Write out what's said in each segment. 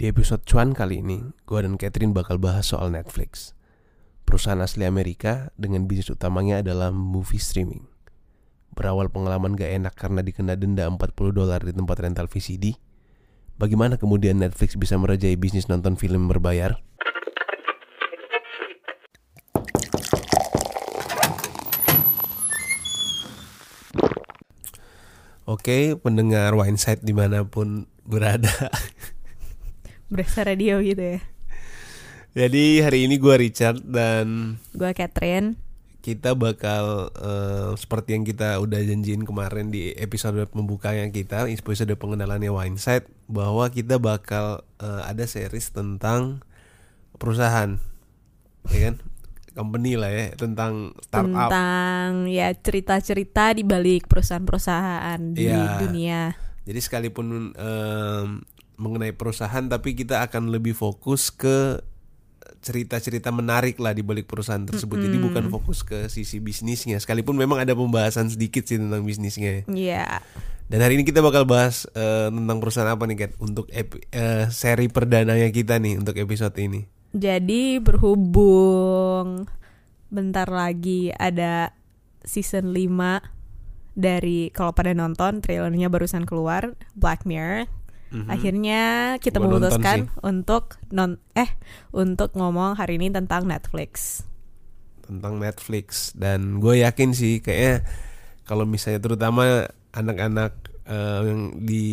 Di episode cuan kali ini, gue dan Catherine bakal bahas soal Netflix. Perusahaan asli Amerika dengan bisnis utamanya adalah movie streaming. Berawal pengalaman gak enak karena dikena denda 40 dolar di tempat rental VCD, bagaimana kemudian Netflix bisa merajai bisnis nonton film berbayar? Oke, pendengar Wineside di mana pun berada. Berasa radio gitu ya. Jadi hari ini gue Richard dan Gue Catherine. kita bakal eh, seperti yang kita udah janjiin kemarin di episode pembukanya kita, episode pengenalannya Wineside, bahwa kita bakal eh, ada series tentang perusahaan, ya kan, company lah ya, tentang startup. Tentang ya cerita-cerita di balik perusahaan-perusahaan di Iya. dunia. Jadi sekalipun em, mengenai perusahaan, tapi kita akan lebih fokus ke cerita-cerita menarik lah di balik perusahaan tersebut. Jadi bukan fokus ke sisi bisnisnya, sekalipun memang ada pembahasan sedikit sih tentang bisnisnya. Iya. Dan hari ini kita bakal bahas eh, tentang perusahaan apa nih, Kat? Untuk epi- eh, seri perdananya kita nih untuk episode ini. Jadi berhubung bentar lagi ada season 5 dari kalau pada nonton trailernya barusan keluar Black Mirror. Akhirnya kita Gua memutuskan untuk non eh untuk ngomong hari ini tentang Netflix. tentang Netflix dan gue yakin sih kayaknya kalau misalnya terutama anak-anak eh, yang di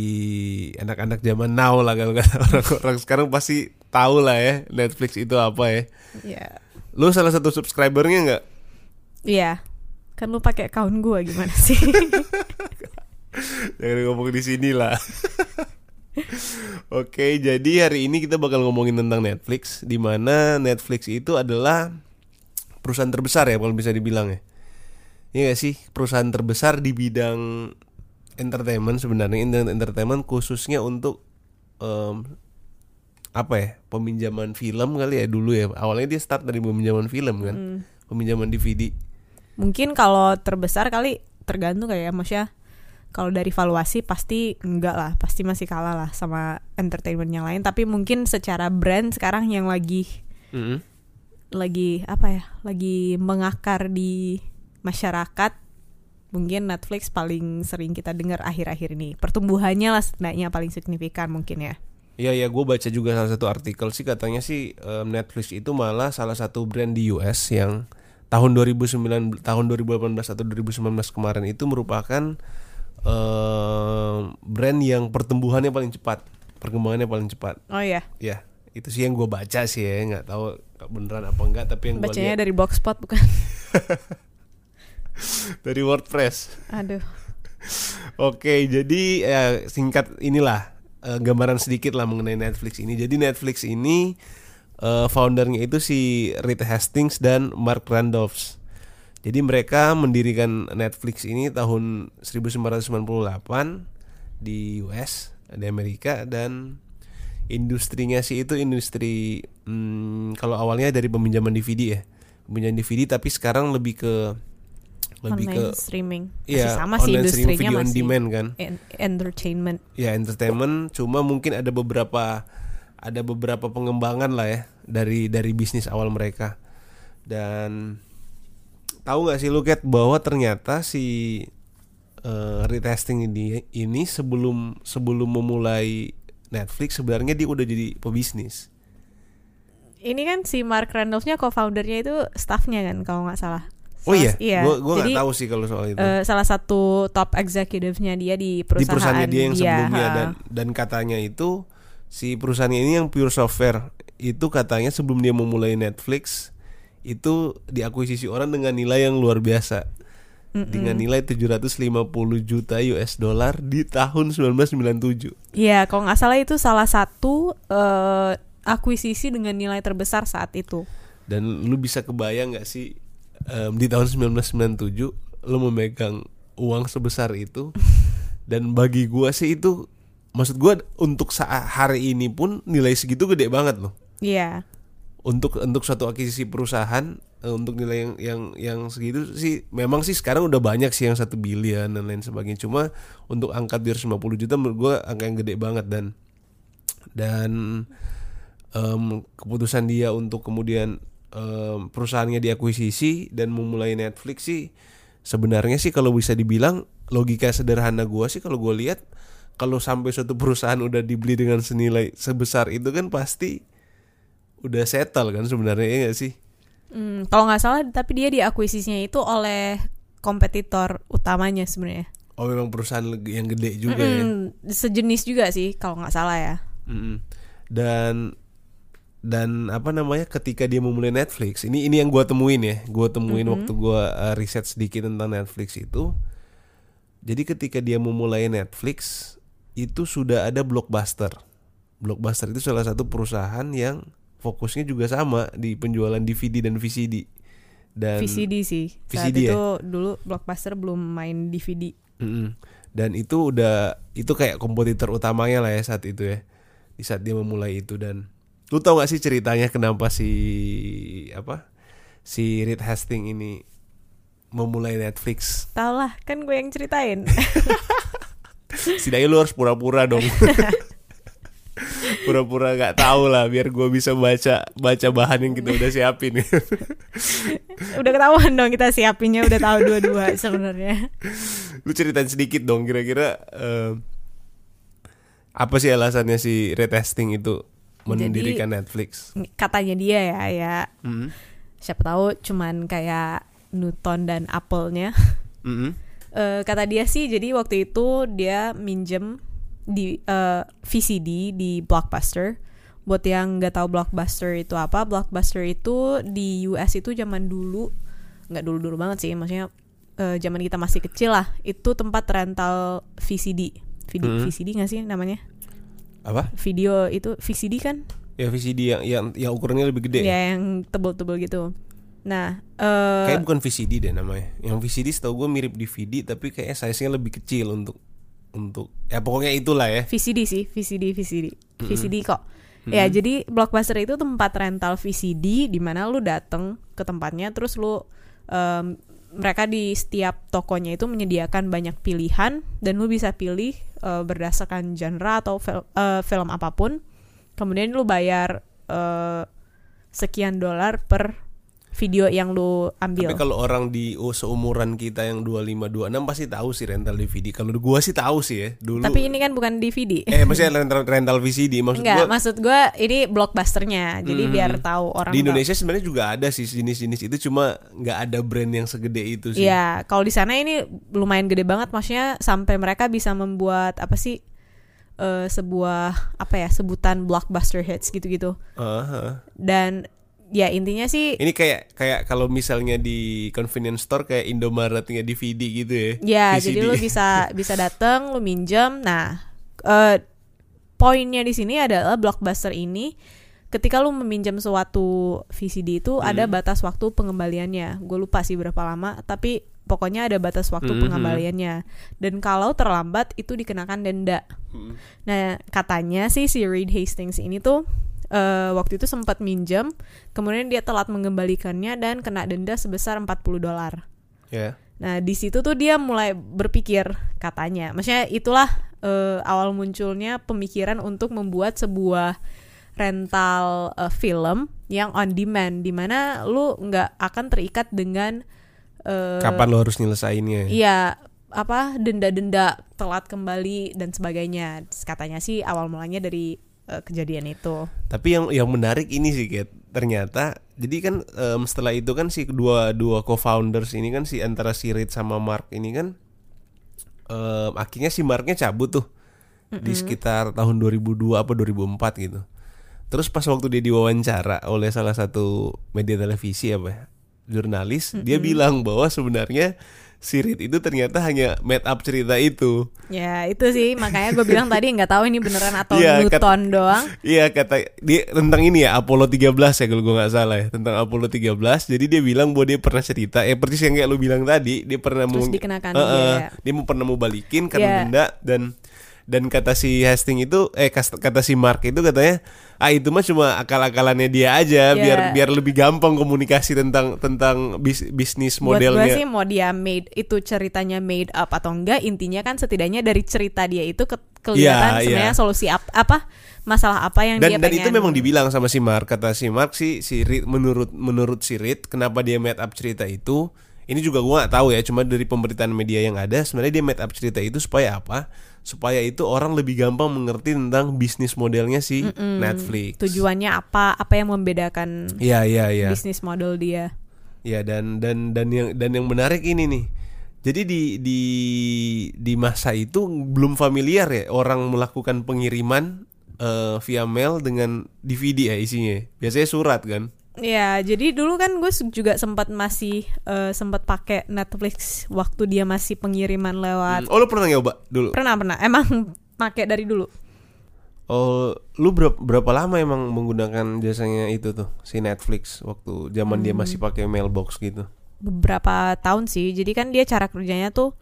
anak-anak zaman now lah kalau kata orang-orang sekarang pasti tahu lah ya Netflix itu apa ya. Iya. Lu salah satu subscribernya nggak? Iya. Kan lu pakai account gua gimana sih? Jangan ngomong di sini lah. Oke, jadi hari ini kita bakal ngomongin tentang Netflix, di mana Netflix itu adalah perusahaan terbesar ya kalau bisa dibilang ya. Iya gak sih? Perusahaan terbesar di bidang entertainment sebenarnya. Ent- entertainment khususnya untuk em, apa ya? Peminjaman film kali ya dulu ya. Awalnya dia start dari peminjaman film kan? Peminjaman DVD Mungkin kalau terbesar kali tergantung kayak Maksudnya kalau dari valuasi pasti enggak lah, pasti masih kalah lah sama entertainment yang lain. Tapi mungkin secara brand sekarang yang lagi Mm-mm. lagi apa ya, lagi mengakar di masyarakat. Mungkin Netflix paling sering kita dengar akhir-akhir ini. Pertumbuhannya lah setidaknya paling signifikan mungkin ya. Iya ya, gue baca juga salah satu artikel sih katanya sih em, Netflix itu malah salah satu brand di US yang tahun 2009 tahun 2018 atau 2019 kemarin itu merupakan em, brand yang pertumbuhannya paling cepat, perkembangannya paling cepat. Oh iya, Ya, itu sih yang gue baca sih ya, nggak tahu beneran apa enggak, tapi yang bacanya dari Blogspot bukan? dari WordPress. Aduh. Oke, jadi ya, singkat inilah eh, gambaran sedikit lah mengenai Netflix ini. Jadi Netflix ini eh, foundernya itu si Reed Hastings dan Mark Randolph. Jadi mereka mendirikan Netflix ini tahun 1998 di US, di Amerika dan industrinya sih itu industri hmm, kalau awalnya dari peminjaman DVD ya, peminjaman DVD tapi sekarang lebih ke lebih ke Online streaming. Iya, sama sih industrinya video on masih demand kan. en- entertainment. ya entertainment cuma mungkin ada beberapa ada beberapa pengembangan lah ya dari dari bisnis awal mereka dan tahu nggak sih lu Kat bahwa ternyata si uh, retesting ini ini sebelum sebelum memulai Netflix sebenarnya dia udah jadi pebisnis Ini kan si Mark Randolph-nya co-foundernya itu staffnya kan kalau nggak salah. oh iya Salah- iya. gua gua nggak tahu sih kalau soal itu eh, salah satu top executive-nya dia di di perusahaan perusahaannya dia yang sebelumnya ha. dan dan katanya itu si perusahaannya ini yang pure software itu katanya sebelum dia memulai Netflix itu diakuisisi orang dengan nilai yang luar biasa. Dengan nilai 750 juta US dollar di tahun 1997 Iya, kalau nggak salah itu salah satu eh, akuisisi dengan nilai terbesar saat itu. dan lu bisa kebayang nggak sih em, di tahun 1997 lu memegang uang sebesar itu? Dan bagi gua sih itu maksud gua untuk saat hari ini pun nilai segitu gede banget loh. Iya. Untuk untuk suatu akuisisi perusahaan eh, untuk nilai yang yang yang segitu sih memang sih sekarang udah banyak sih yang satu bilion dan lain sebagainya. Cuma untuk angka 250 juta menurut gue angka yang gede banget dan dan em, keputusan dia untuk kemudian em, perusahaannya diakuisisi dan memulai Netflix sih sebenarnya sih kalau bisa dibilang logika sederhana gua sih kalau gue lihat kalau sampai suatu perusahaan udah dibeli dengan senilai sebesar itu kan pasti udah settle kan sebenarnya ya gak sih Hmm, kalau nggak salah tapi dia diakuisisinya itu oleh kompetitor utamanya sebenarnya. oh memang perusahaan yang gede juga ya Mm, sejenis juga sih kalau nggak salah ya. Mm-mm. dan dan apa namanya ketika dia memulai Netflix ini ini yang gua temuin ya gua temuin waktu gua uh, riset sedikit tentang Netflix itu jadi ketika dia memulai Netflix itu sudah ada Blockbuster Blockbuster itu salah satu perusahaan yang fokusnya juga sama di penjualan DVD dan VCD dan VCD sih. Saat VCD ya? itu dulu Blockbuster belum main DVD. Mm-mm. Dan itu udah itu kayak kompetitor utamanya lah ya saat itu ya. Di saat dia memulai itu dan lu tau gak sih ceritanya kenapa si apa si Reed Hastings ini memulai Netflix? Tau lah, kan gue yang ceritain. Setidaknya lu harus pura-pura dong. pura-pura nggak tahu lah biar gue bisa baca baca bahan yang kita udah siapin udah ketahuan dong kita siapinnya udah tahu dua-dua sebenarnya. lu ceritain sedikit dong kira-kira eh, apa sih alasannya si Reed Hastings itu mendirikan Netflix Katanya dia ya, ya Mm. siapa tahu cuman kayak Newton dan Apple-nya. Mm-mm. Eh, kata dia sih jadi waktu itu dia minjem di eh, VCD di Blockbuster. Buat yang nggak tahu Blockbuster itu apa, Blockbuster itu di US itu zaman dulu nggak dulu-dulu banget sih, maksudnya eh, zaman kita masih kecil lah. Itu tempat rental VCD. Video Hmm. VCD nggak sih namanya? apa Video itu VCD kan? ya VCD yang yang yang ukurannya lebih gede Ya yang tebel-tebel gitu. Nah, eh kayak bukan VCD deh namanya yang VCD setahu gue mirip DVD tapi kayaknya size nya lebih kecil untuk untuk ya pokoknya itulah ya VCD sih, VCD, VCD, VCD kok. Ya, jadi Blockbuster itu tempat rental VCD di mana lu dateng ke tempatnya terus lu em, mereka di setiap tokonya itu menyediakan banyak pilihan dan lu bisa pilih eh, berdasarkan genre atau fil- eh, film apa pun. Kemudian lu bayar eh, sekian dolar per video yang lu ambil. tapi kalau orang di oh, seumuran kita yang 25 26 pasti tahu sih rental DVD kalau gua sih tahu sih ya dulu Tapi ini kan bukan DVD. eh maksudnya rental rental VCD maksud Enggak, gua maksud gue ini blockbusternya. Jadi Hmm. biar tahu orang di. Indonesia sebenarnya juga ada sih jenis-jenis itu cuma nggak ada brand yang segede itu sih Iya, kalau di sana ini lumayan gede banget maksudnya sampai mereka bisa membuat apa sih eh, sebuah apa ya sebutan blockbuster hits gitu-gitu. Aha. Dan ya intinya sih Ini kayak kayak kalau misalnya di convenience store kayak Indomaretnya DVD gitu ya. ya VCD. jadi lu bisa bisa dateng, lu minjem. Nah, eh poinnya di sini adalah blockbuster ini ketika lu meminjam suatu VCD itu ada Hmm. batas waktu pengembaliannya. Gue lupa sih berapa lama, tapi pokoknya ada batas waktu Mhm. pengembaliannya. Dan kalau terlambat itu dikenakan denda. Hmm. Nah, katanya sih si Reed Hastings ini tuh eh, waktu itu sempat minjem, kemudian dia telat mengembalikannya dan kena denda sebesar 40 dolar. Ya. Nah, di situ tuh dia mulai berpikir katanya. Maksudnya itulah eh, awal munculnya pemikiran untuk membuat sebuah rental eh, film yang on demand di mana lu nggak akan terikat dengan eh, Kapan lo harus nyelesainnya? Iya, apa denda-denda telat kembali dan sebagainya. Katanya sih awal mulanya dari eh, kejadian itu. Tapi yang yang menarik ini sih Kat. Ternyata jadi kan em, setelah itu kan si dua dua co-founders ini kan si antara si Reed sama Mark ini kan em, akhirnya si Marknya cabut tuh di sekitar tahun 2002 apa 2004 gitu. Terus pas waktu dia diwawancara oleh salah satu media televisi apa ya, jurnalis, dia bilang bahwa sebenarnya si Reed itu ternyata hanya made up cerita itu. Ya itu sih makanya gue bilang tadi nggak tahu ini beneran atau kat- Newton doang. Iya kata dia tentang ini ya Apollo 13 ya kalau gue nggak salah ya tentang Apollo 13 jadi dia bilang bahwa dia pernah cerita eh persis yang kayak lu bilang tadi dia pernah Terus mau dikenakan Eh, eh, biaya. dia mau pernah mau balikin karena Iya. denda dan dan kata si Hastings itu eh kata si Mark itu katanya ah itu mah cuma akal-akalannya dia aja Iya. biar biar lebih gampang komunikasi tentang tentang bis- bisnis Buat gue modelnya sih mau dia made itu ceritanya made up atau enggak intinya kan setidaknya dari cerita dia itu ke- kelihatan Iya, sebenarnya iya. solusi ap- apa masalah apa yang dan dia dan pengen itu memang dibilang sama si Mark kata si Mark si si Reed menurut menurut si Reed kenapa dia made up cerita itu ini juga gua nggak tahu ya cuma dari pemberitaan media yang ada sebenarnya dia made up cerita itu supaya apa supaya itu orang lebih gampang mengerti tentang bisnis modelnya si Netflix tujuannya apa apa yang membedakan Iya iya iya bisnis model dia Ya dan dan dan yang dan yang menarik ini nih. Jadi di di di masa itu belum familiar ya orang melakukan pengiriman eh, via mail dengan DVD ya isinya. Biasanya surat kan. Ya, jadi dulu kan gue juga sempat masih eh, sempat pakai Netflix waktu dia masih pengiriman lewat. Oh lu pernah nyoba dulu? Pernah pernah, emang pakai dari dulu. Oh lu berapa, berapa lama emang menggunakan jasanya itu tuh si Netflix waktu zaman dia masih pakai mailbox gitu? Beberapa tahun sih. Jadi kan dia cara kerjanya tuh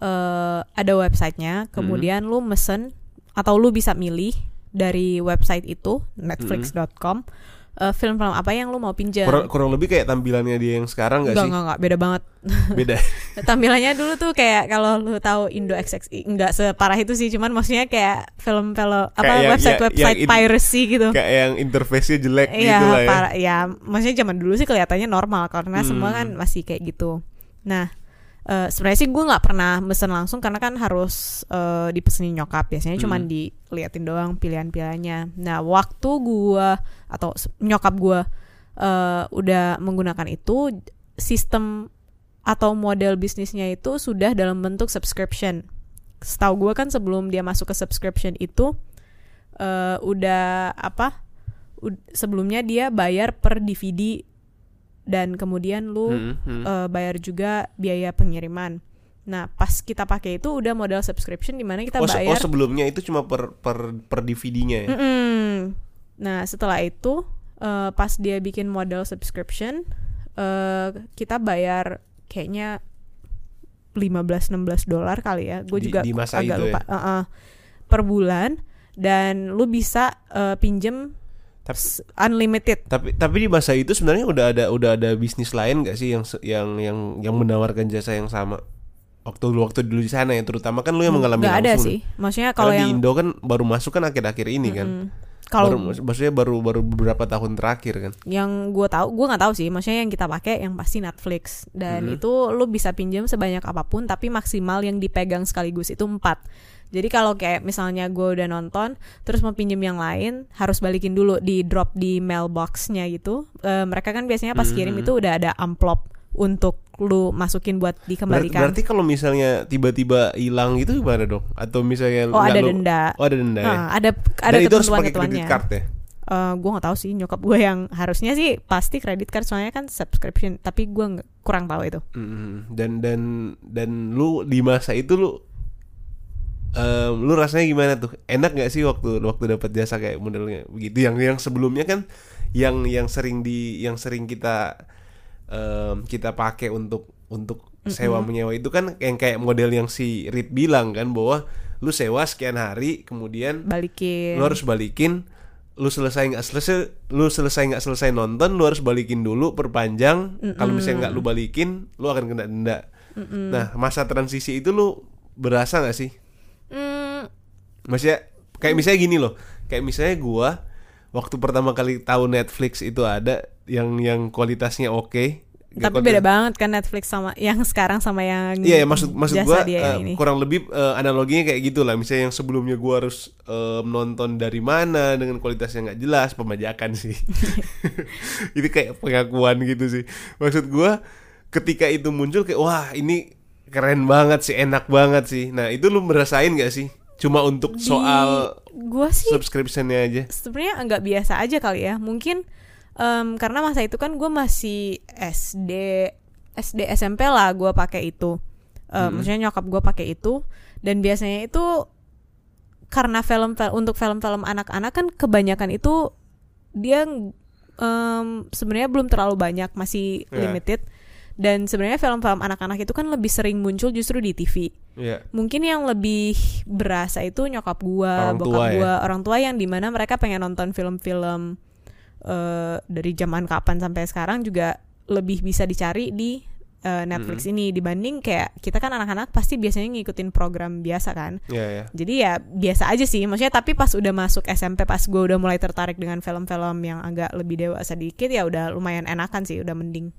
eh ada websitenya, kemudian lu mesen atau lu bisa milih dari website itu netflix.com eh, film-film apa yang lu mau pinjam. Kurang, kurang lebih kayak tampilannya dia yang sekarang gak Enggak, sih? enggak, enggak, beda banget. Beda. Tampilannya dulu tuh kayak kalau lu tahu Indo XXI enggak separah itu sih, cuman maksudnya kayak film-film apa Kayak yang- website-website yang in- piracy gitu. kayak yang interface-nya jelek Iya, gitu lah ya. para- ya, maksudnya zaman dulu sih kelihatannya normal karena semua Hmm. kan masih kayak gitu. Nah, eh, sebenarnya sih gue nggak pernah mesen langsung karena kan harus eh, dipesenin nyokap biasanya Hmm. cuman diliatin doang pilihan-pilihannya. Nah, waktu gue atau nyokap gue eh, udah menggunakan itu sistem atau model bisnisnya itu sudah dalam bentuk subscription. Setahu gue kan sebelum dia masuk ke subscription itu eh, udah apa? sebelumnya dia bayar per DVD dan kemudian lu Hmm, hmm. eh, bayar juga biaya pengiriman. Nah, pas kita pakai itu udah model subscription di mana kita Oh, oh, bayar. sebelumnya itu cuma per per per DVD-nya ya. Mm-mm. Nah, setelah itu eh, pas dia bikin model subscription, eh, kita bayar kayaknya 15-16 dolar kali ya. Gue juga di masa agak itu ya? lupa. Uh-uh. per bulan dan lu bisa eh, pinjem Tapi unlimited. tapi tapi di masa itu sebenarnya udah ada udah ada bisnis lain gak sih yang yang yang yang menawarkan jasa yang sama? Waktu waktu dulu di sana ya terutama kan lu yang mengalami Nggak ada sih. Maksudnya kalau kalau di yang Indo kan baru masuk kan akhir-akhir ini kan. Mm, kalau baru maksudnya baru baru beberapa tahun terakhir kan. yang gue tahu gue nggak tahu sih. Maksudnya yang kita pakai yang pasti Netflix. Dan Mhm. itu lu bisa pinjam sebanyak apa pun tapi maksimal yang dipegang sekaligus itu empat jadi kalau kayak misalnya gue udah nonton terus mau pinjam yang lain harus balikin dulu di drop di mailboxnya gitu. Eh, mereka kan biasanya pas kirim Mhm. itu udah ada amplop untuk lu masukin buat Ber- dikembalikan berarti kalau misalnya tiba-tiba hilang itu gimana dong? Atau misalnya oh ada lu- denda. Oh ada denda ya? Ah, ada ada dan itu harus pakai kredit card ya? Eh, gue nggak tahu sih nyokap gue yang harusnya sih pasti kredit card soalnya kan subscription tapi gue kurang tahu itu. Mm, dan dan dan lu di masa itu lu em, lu rasanya gimana tuh? Enak gak sih waktu waktu dapat jasa kayak modelnya? Begitu yang yang sebelumnya kan yang yang sering di yang sering kita em, kita pakai untuk untuk sewa menyewa itu kan yang kayak model yang si Reed bilang kan bahwa lu sewa sekian hari kemudian balikin. lu harus balikin lu selesai nggak selesai lu selesai nggak selesai nonton lu harus balikin dulu perpanjang. Kalau misalnya nggak lu balikin lu akan kena denda. Nah masa transisi itu lu berasa nggak sih Hmm, maksudnya kayak misalnya gini loh kayak misalnya gua waktu pertama kali tahu Netflix itu ada yang yang kualitasnya oke Nggak tapi beda banget kan Netflix sama yang sekarang sama yang Iya, ya, maksud maksud gua ini. kurang lebih eh, analoginya kayak gitu lah. Misalnya yang sebelumnya gua harus eh, nonton dari mana dengan kualitas yang nggak jelas, pembajakan sih. itu kayak pengakuan gitu sih. Maksud gua ketika itu muncul kayak wah ini keren banget sih, enak banget sih. Nah, itu lu merasain gak sih? Cuma untuk Di- soal gua sih subscriptionnya aja. sebenarnya agak biasa aja kali ya mungkin em, karena masa itu kan gue masih SD SD SMP lah gue pakai itu Eh, Hmm. maksudnya nyokap gue pakai itu dan biasanya itu karena film untuk film-film anak-anak kan kebanyakan itu dia em, sebenarnya belum terlalu banyak masih Ya. limited dan sebenarnya film-film anak-anak itu kan lebih sering muncul justru di TV Iya. mungkin yang lebih berasa itu nyokap gua, Orang bokap tua ya? gua, orang tua yang di mana mereka pengen nonton film-film eh, dari zaman kapan sampai sekarang juga lebih bisa dicari di uh, Netflix ini dibanding kayak kita kan anak-anak pasti biasanya ngikutin program biasa kan. Iya ya. Jadi ya biasa aja sih, maksudnya tapi pas udah masuk SMP pas gue udah mulai tertarik dengan film-film yang agak lebih dewasa dikit ya udah lumayan enakan sih, udah mending.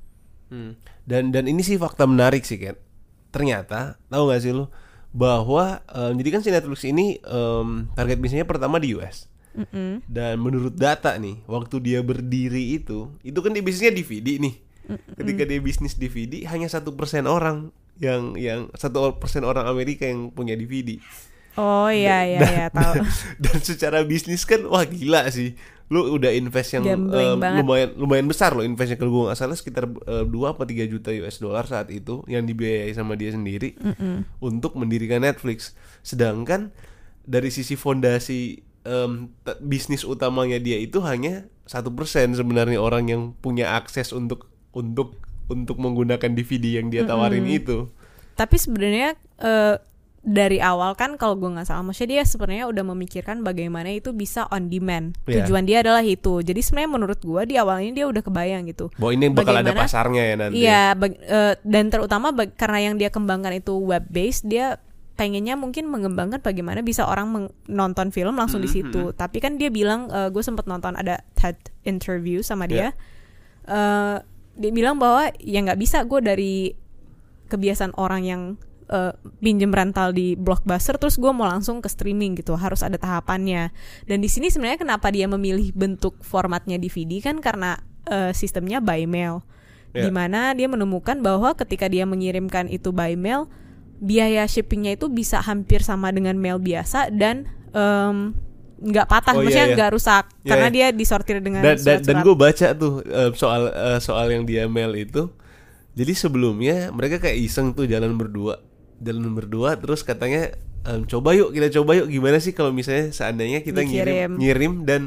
Hmm. Dan dan ini sih fakta menarik sih Ken. Ternyata tahu gak sih lu bahwa um, jadi kan si Netflix ini um, target bisnisnya pertama di US. Mm-mm. Dan menurut data nih, waktu dia berdiri itu, itu kan dia bisnisnya DVD nih. Ketika dia bisnis DVD, hanya satu persen orang yang yang satu persen orang Amerika yang punya DVD. Oh iya iya iya tahu. Dan secara bisnis kan wah gila sih. Lu udah invest yang banget. lumayan lumayan besar loh investnya kalau gue nggak salah sekitar eh, dua apa 3 juta US dollar saat itu yang dibiayai sama dia sendiri untuk mendirikan Netflix. Sedangkan dari sisi fondasi t- bisnis utamanya dia itu hanya satu persen sebenarnya orang yang punya akses untuk untuk untuk menggunakan DVD yang dia tawarin itu. Tapi sebenarnya eh, dari awal kan kalau gue nggak salah, maksudnya dia sebenarnya udah memikirkan bagaimana itu bisa on demand. Iya. Tujuan dia adalah itu. Jadi sebenarnya menurut gue di awal ini dia udah kebayang gitu. Bahwa ini bakal ada pasarnya ya nanti. Iya, eh, dan terutama karena yang dia kembangkan itu web based, dia pengennya mungkin mengembangkan bagaimana bisa orang nonton film langsung di situ. Tapi kan dia bilang, gue sempat nonton ada TED interview sama dia. Eh, dia bilang bahwa ya nggak bisa gue dari kebiasaan orang yang eh, pinjem rental di blockbuster terus gue mau langsung ke streaming gitu harus ada tahapannya. Dan di sini sebenarnya kenapa dia memilih bentuk formatnya DVD kan karena eh, sistemnya by mail. Ya. di mana dia menemukan bahwa ketika dia mengirimkan itu by mail biaya shippingnya itu bisa hampir sama dengan mail biasa dan em, nggak patah, Oh, iya, maksudnya iya. nggak rusak Iya, karena iya. dia disortir dengan dan dan, dan gue baca tuh soal eh, soal yang dia mail itu. Jadi sebelumnya mereka kayak iseng tuh jalan berdua jalan berdua terus katanya em, coba yuk kita coba yuk. Gimana sih kalau misalnya seandainya kita ngirim Dikirim. ngirim dan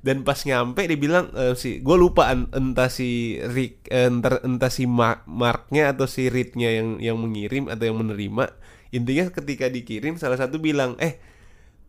dan pas nyampe dia bilang si gue lupa en- entah si Rick eh, entah, entah si Ma- Marknya atau si Reednya yang yang mengirim atau yang menerima. Intinya ketika dikirim salah satu bilang eh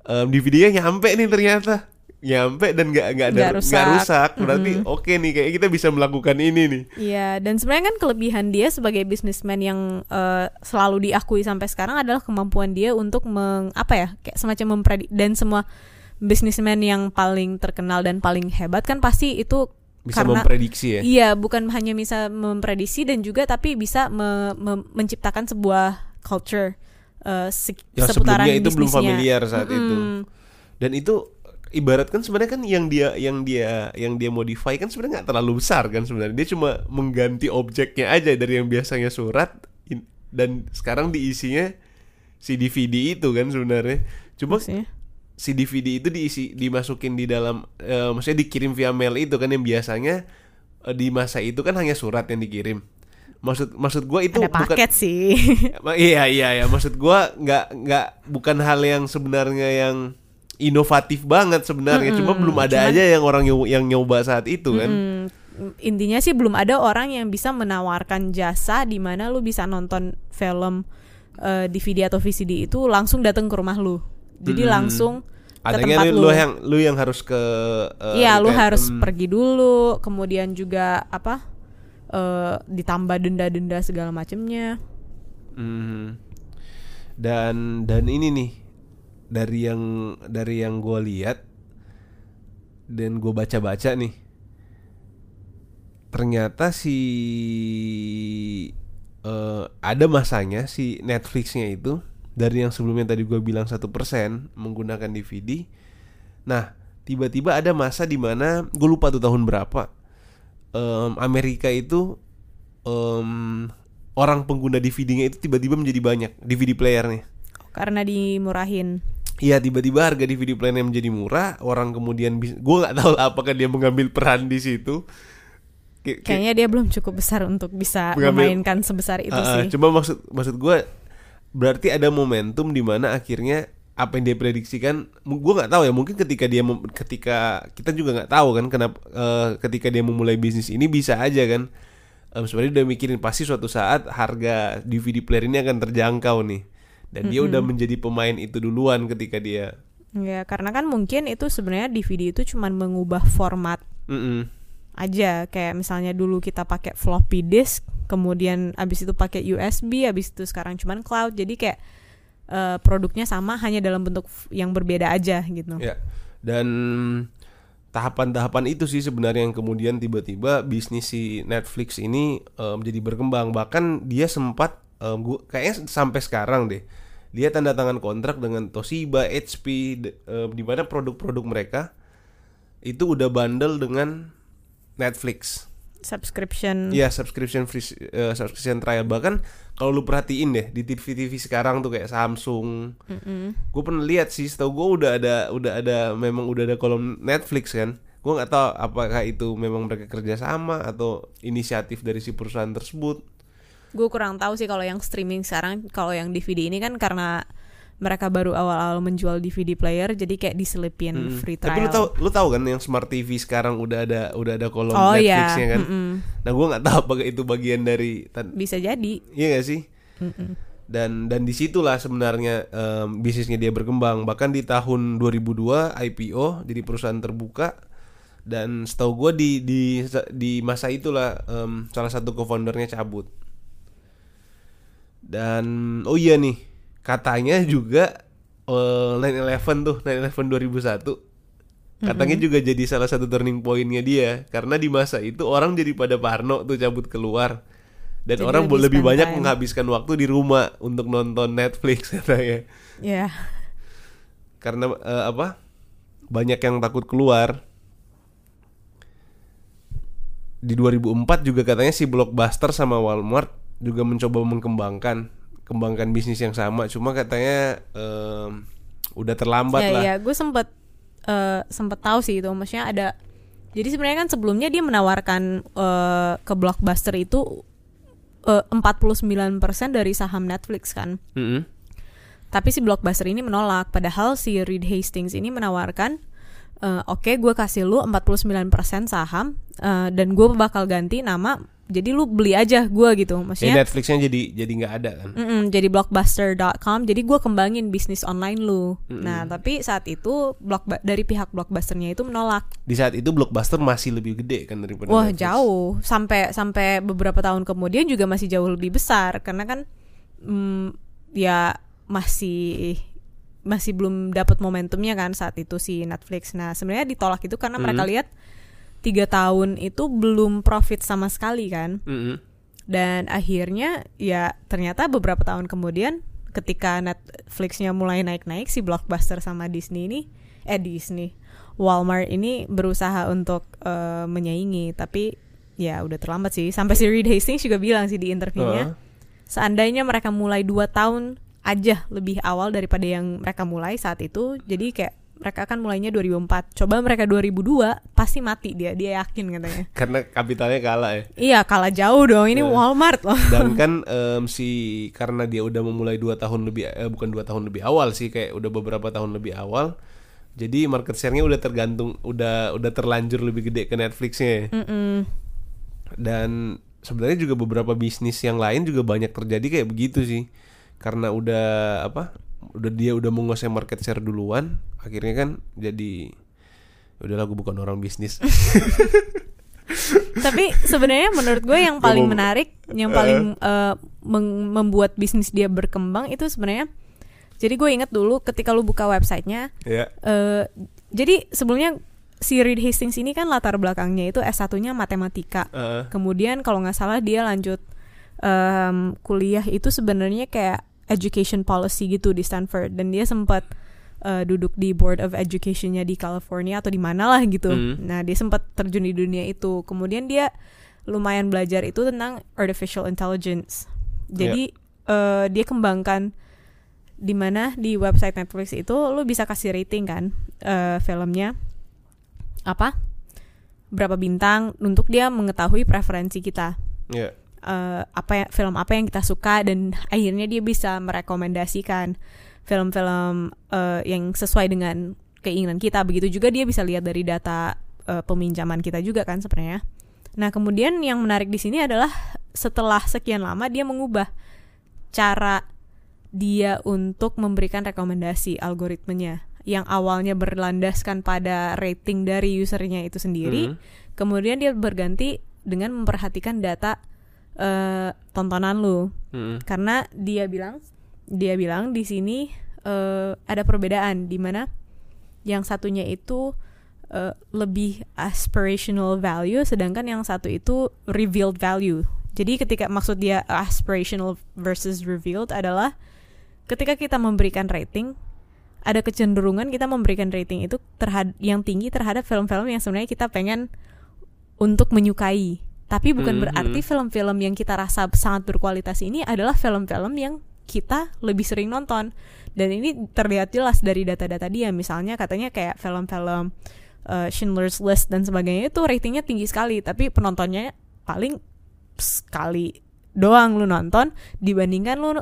em, DVD-nya nyampe nih ternyata nyampe dan nggak nggak ada Nggak rusak. rusak, berarti oke nih kayak kita bisa melakukan ini nih Iya, dan sebenarnya kan kelebihan dia sebagai bisnismen yang eh, selalu diakui sampai sekarang adalah kemampuan dia untuk meng apa ya, kayak semacam mempredik dan semua bisnismen yang paling terkenal dan paling hebat kan pasti itu bisa karena memprediksi ya iya bukan hanya bisa memprediksi dan juga tapi bisa me- me- menciptakan sebuah culture eh, sek- yang seputaran sebelumnya itu belum bisnisnya. familiar saat itu Mm-mm. dan itu ibarat kan sebenarnya kan yang dia yang dia yang dia modify kan sebenarnya nggak terlalu besar kan sebenarnya dia cuma mengganti objeknya aja dari yang biasanya surat in- dan sekarang diisinya si DVD itu kan sebenarnya cuma Maksudnya? si DVD itu diisi dimasukin di dalam eh, maksudnya dikirim via mail itu kan yang biasanya eh, di masa itu kan hanya surat yang dikirim maksud maksud gua itu ada bukan paket sih. Ma- iya iya ya maksud gua nggak nggak bukan hal yang sebenarnya yang inovatif banget sebenarnya cuma belum ada aja yang orang yang nyoba saat itu kan Hmm, intinya sih belum ada orang yang bisa menawarkan jasa di mana lu bisa nonton film eh, DVD atau VCD itu langsung datang ke rumah lu. Jadi Hmm. langsung ke adanya tempat lu, lu. lu yang lu yang harus ke eh, Iya, lu kayak, harus hmm, pergi dulu, kemudian juga apa? eh, ditambah denda-denda segala macamnya. hmm. dan dan ini nih dari yang dari yang gua lihat dan gue baca-baca nih ternyata si eh, ada masanya si Netflixnya itu dari yang sebelumnya tadi gue bilang satu persen menggunakan DVD. Nah tiba-tiba ada masa di mana gue lupa tuh tahun berapa em, Amerika itu em, orang pengguna DVD-nya itu tiba-tiba menjadi banyak DVD playernya. Karena dimurahin. Iya tiba-tiba harga DVD playernya menjadi murah orang kemudian gue nggak tahu lah apakah dia mengambil peran di situ. Kayaknya dia belum cukup besar untuk bisa Mengambil- memainkan sebesar itu ah, sih. Cuma maksud maksud gue berarti ada momentum di mana akhirnya apa yang dia prediksikan, gue nggak tahu ya mungkin ketika dia ketika kita juga nggak tahu kan kenapa eh, ketika dia memulai bisnis ini bisa aja kan em, sebenarnya udah mikirin pasti suatu saat harga DVD player ini akan terjangkau nih dan dia udah menjadi pemain itu duluan ketika dia Ya, karena kan mungkin itu sebenarnya DVD itu cuman mengubah format Mm-mm. aja kayak misalnya dulu kita pakai floppy disk kemudian abis itu pakai USB abis itu sekarang cuman cloud jadi kayak eh, produknya sama hanya dalam bentuk yang berbeda aja gitu Ya. Dan tahapan-tahapan itu sih sebenarnya yang kemudian tiba-tiba bisnis si Netflix ini em, jadi berkembang. Bahkan dia sempat em, gua kayaknya sampai sekarang deh. Dia tanda tangan kontrak dengan Toshiba, HP em, di mana produk-produk mereka itu udah bundle dengan Netflix. subscription Iya subscription free eh, subscription trial bahkan kalau lu perhatiin deh di TV TV sekarang tuh kayak Samsung, Mm-mm. gue pernah lihat sih, setahu gue udah ada udah ada memang udah ada kolom Netflix kan. Gue nggak tahu apakah itu memang mereka kerja sama atau inisiatif dari si perusahaan tersebut. Gue kurang tahu sih kalau yang streaming sekarang kalau yang DVD ini kan karena mereka baru awal-awal menjual DVD player jadi kayak diselipin Mm. free Tapi trial lu tahu lu tahu kan yang smart TV sekarang udah ada udah ada kolom oh iya Netflixnya kan. mm-mm. Nah gue nggak tahu apakah itu bagian dari bisa jadi iya gak sih? Mm-mm. dan dan di situlah sebenarnya em, bisnisnya dia berkembang bahkan di tahun 2002 IPO jadi perusahaan terbuka dan setahu gue di di di masa itulah em, salah satu co-foundernya cabut dan oh iya nih katanya juga eh, 9/11 tuh 9/11 2001 katanya juga jadi salah satu turning pointnya dia. Karena di masa itu orang jadi pada parno tuh cabut keluar. Dan Jadi orang lebih lebih banyak time. menghabiskan waktu di rumah untuk nonton Netflix katanya. Ya karena eh, apa banyak yang takut keluar. Di 2004 juga katanya si Blockbuster sama Walmart juga mencoba mengkembangkan kembangkan bisnis yang sama. Cuma katanya em, udah terlambat ya lah. ya gue sempet eh, sempet tahu sih itu. Maksudnya ada jadi sebenarnya kan sebelumnya dia menawarkan eh, ke blockbuster itu eh, 49% dari saham Netflix kan. Mm-mm. Tapi si Blockbuster ini menolak, padahal si Reed Hastings ini menawarkan, "Eh, oke gue kasih lu 49% saham eh, dan gue bakal ganti nama, jadi lu beli aja gue gitu, Jadi maksudnya. Netflixnya jadi jadi nggak ada kan Mm-mm, jadi blockbuster.com, jadi gue kembangin bisnis online lu. Nah, tapi saat itu block dari pihak blockbusternya itu menolak. di saat itu Blockbuster masih lebih gede kan daripada Wah Netflix. jauh, sampai sampai beberapa tahun kemudian juga masih jauh lebih besar karena kan mm, ya masih masih belum dapat momentumnya kan saat itu si Netflix. Nah sebenarnya ditolak itu karena mereka lihat tiga tahun itu belum profit sama sekali kan. Mm-mm. Dan akhirnya ya ternyata beberapa tahun kemudian ketika Netflixnya mulai naik-naik si Blockbuster sama Disney ini eh Disney Walmart ini berusaha untuk eh, menyaingi tapi ya udah terlambat sih sampai si Reed Hastings juga bilang sih di interviewnya Heeh. seandainya mereka mulai dua tahun aja lebih awal daripada yang mereka mulai saat itu. Jadi kayak mereka akan mulainya 2004 coba mereka 2002 pasti mati dia. Dia yakin katanya. Karena kapitalnya kalah ya. Iya kalah jauh dong. Ini Iya. Walmart loh. Dan kan em, si karena dia udah memulai dua tahun lebih eh, bukan dua tahun lebih awal sih kayak udah beberapa tahun lebih awal. Jadi market share-nya udah tergantung udah udah terlanjur lebih gede ke Netflixnya Mm-mm. dan sebenarnya juga beberapa bisnis yang lain juga banyak terjadi kayak begitu sih karena udah apa udah dia udah menguasai market share duluan akhirnya kan jadi udahlah gue bukan orang bisnis Tapi sebenarnya menurut gue yang paling mau- menarik, yang paling meng- membuat bisnis dia berkembang itu sebenarnya. Jadi gue inget dulu ketika lu buka websitenya, ya eh, jadi sebelumnya si Reed Hastings ini kan latar belakangnya itu S1-nya matematika. Heeh. Kemudian kalau nggak salah dia lanjut em, kuliah itu sebenarnya kayak education policy gitu di Stanford dan dia sempat eh, duduk di board of educationnya di California atau di mana lah gitu. Hmm. Nah dia sempat terjun di dunia itu. Kemudian dia lumayan belajar itu tentang artificial intelligence. Jadi eh, dia kembangkan di mana di website Netflix itu lu bisa kasih rating kan eh, filmnya apa berapa bintang untuk dia mengetahui preferensi kita ya eh, apa ya, film apa yang kita suka dan akhirnya dia bisa merekomendasikan film-film eh, yang sesuai dengan keinginan kita. Begitu juga dia bisa lihat dari data eh, peminjaman kita juga kan sebenarnya. Nah kemudian yang menarik di sini adalah setelah sekian lama dia mengubah cara dia untuk memberikan rekomendasi algoritmenya yang awalnya berlandaskan pada rating dari usernya itu sendiri, Hmm. kemudian dia berganti dengan memperhatikan data eh, tontonan lu. Hmm. Karena dia bilang dia bilang di sini eh, ada perbedaan di mana yang satunya itu eh, lebih aspirational value sedangkan yang satu itu revealed value. Jadi ketika maksud dia aspirational versus revealed adalah ketika kita memberikan rating ada kecenderungan kita memberikan rating itu terhadap yang tinggi terhadap film-film yang sebenarnya kita pengen untuk menyukai. Tapi bukan Mhm. berarti film-film yang kita rasa sangat berkualitas ini adalah film-film yang kita lebih sering nonton. Dan ini terlihat jelas dari data-data dia. Misalnya katanya kayak film-film uh, Schindler's List dan sebagainya itu ratingnya tinggi sekali, tapi penontonnya paling sekali doang lu nonton dibandingkan lu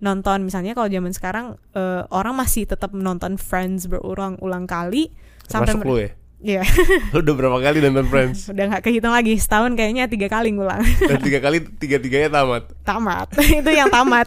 nonton misalnya kalau zaman sekarang uh, orang masih tetap menonton Friends berulang-ulang kali Termasuk mer- lu ya. Iya, Lu udah berapa kali nonton Friends? udah nggak kehitung lagi setahun kayaknya tiga kali ngulang Dan tiga kali tiga tiganya tamat. tamat itu yang tamat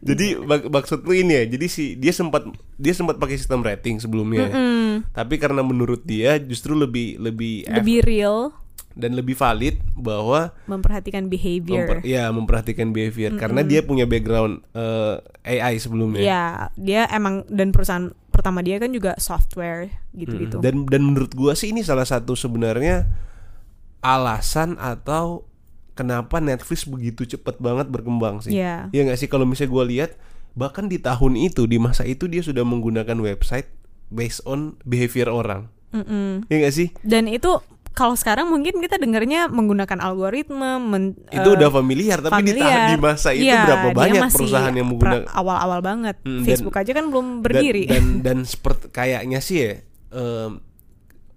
Jadi mak- maksud lu ini ya. Jadi si dia sempat dia sempat pakai sistem rating sebelumnya. Mm, Tapi karena menurut dia justru lebih lebih lebih real dan lebih valid bahwa memperhatikan behavior memper- ya memperhatikan behavior karena dia punya background eh, AI sebelumnya. ya dia emang dan perusahaan pertama dia kan juga software gitu-gitu Mm, Dan dan menurut gua sih ini salah satu sebenarnya alasan atau kenapa Netflix begitu cepat banget berkembang sih. Iya. Iya nggak sih kalau misalnya gua lihat bahkan di tahun itu di masa itu dia sudah menggunakan website based on behavior orang. Mm-mm. Iya nggak sih? dan itu kalau sekarang mungkin kita dengarnya menggunakan algoritma men- Itu eh, udah familiar tapi di, familiar. di masa itu Iya, berapa banyak masih perusahaan yang menggunakan awal-awal banget Hmm, dan- Facebook aja kan belum dan- berdiri dan dan, seperti kayaknya sih ya em,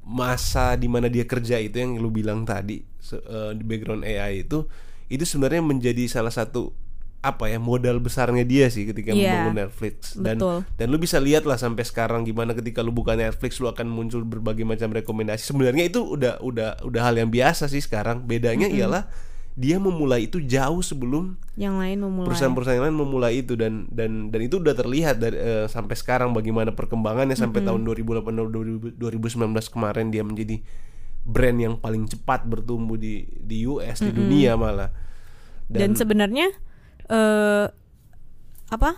masa di mana dia kerja itu yang lu bilang tadi eh, di background AI itu itu sebenarnya menjadi salah satu apa ya modal besarnya dia sih ketika Iya, membangun Netflix. Dan betul. dan lu bisa lihat lah sampai sekarang gimana ketika lu buka Netflix lu akan muncul berbagai macam rekomendasi. Sebenarnya itu udah udah udah hal yang biasa sih sekarang. Bedanya ialah dia memulai itu jauh sebelum yang lain memulai. perusahaan-perusahaan lain memulai itu. Dan dan dan itu udah terlihat dari eh, sampai sekarang bagaimana perkembangannya sampai tahun 2018 2019 kemarin dia menjadi brand yang paling cepat bertumbuh di di US di dunia malah. Dan, sebenarnya eh apa?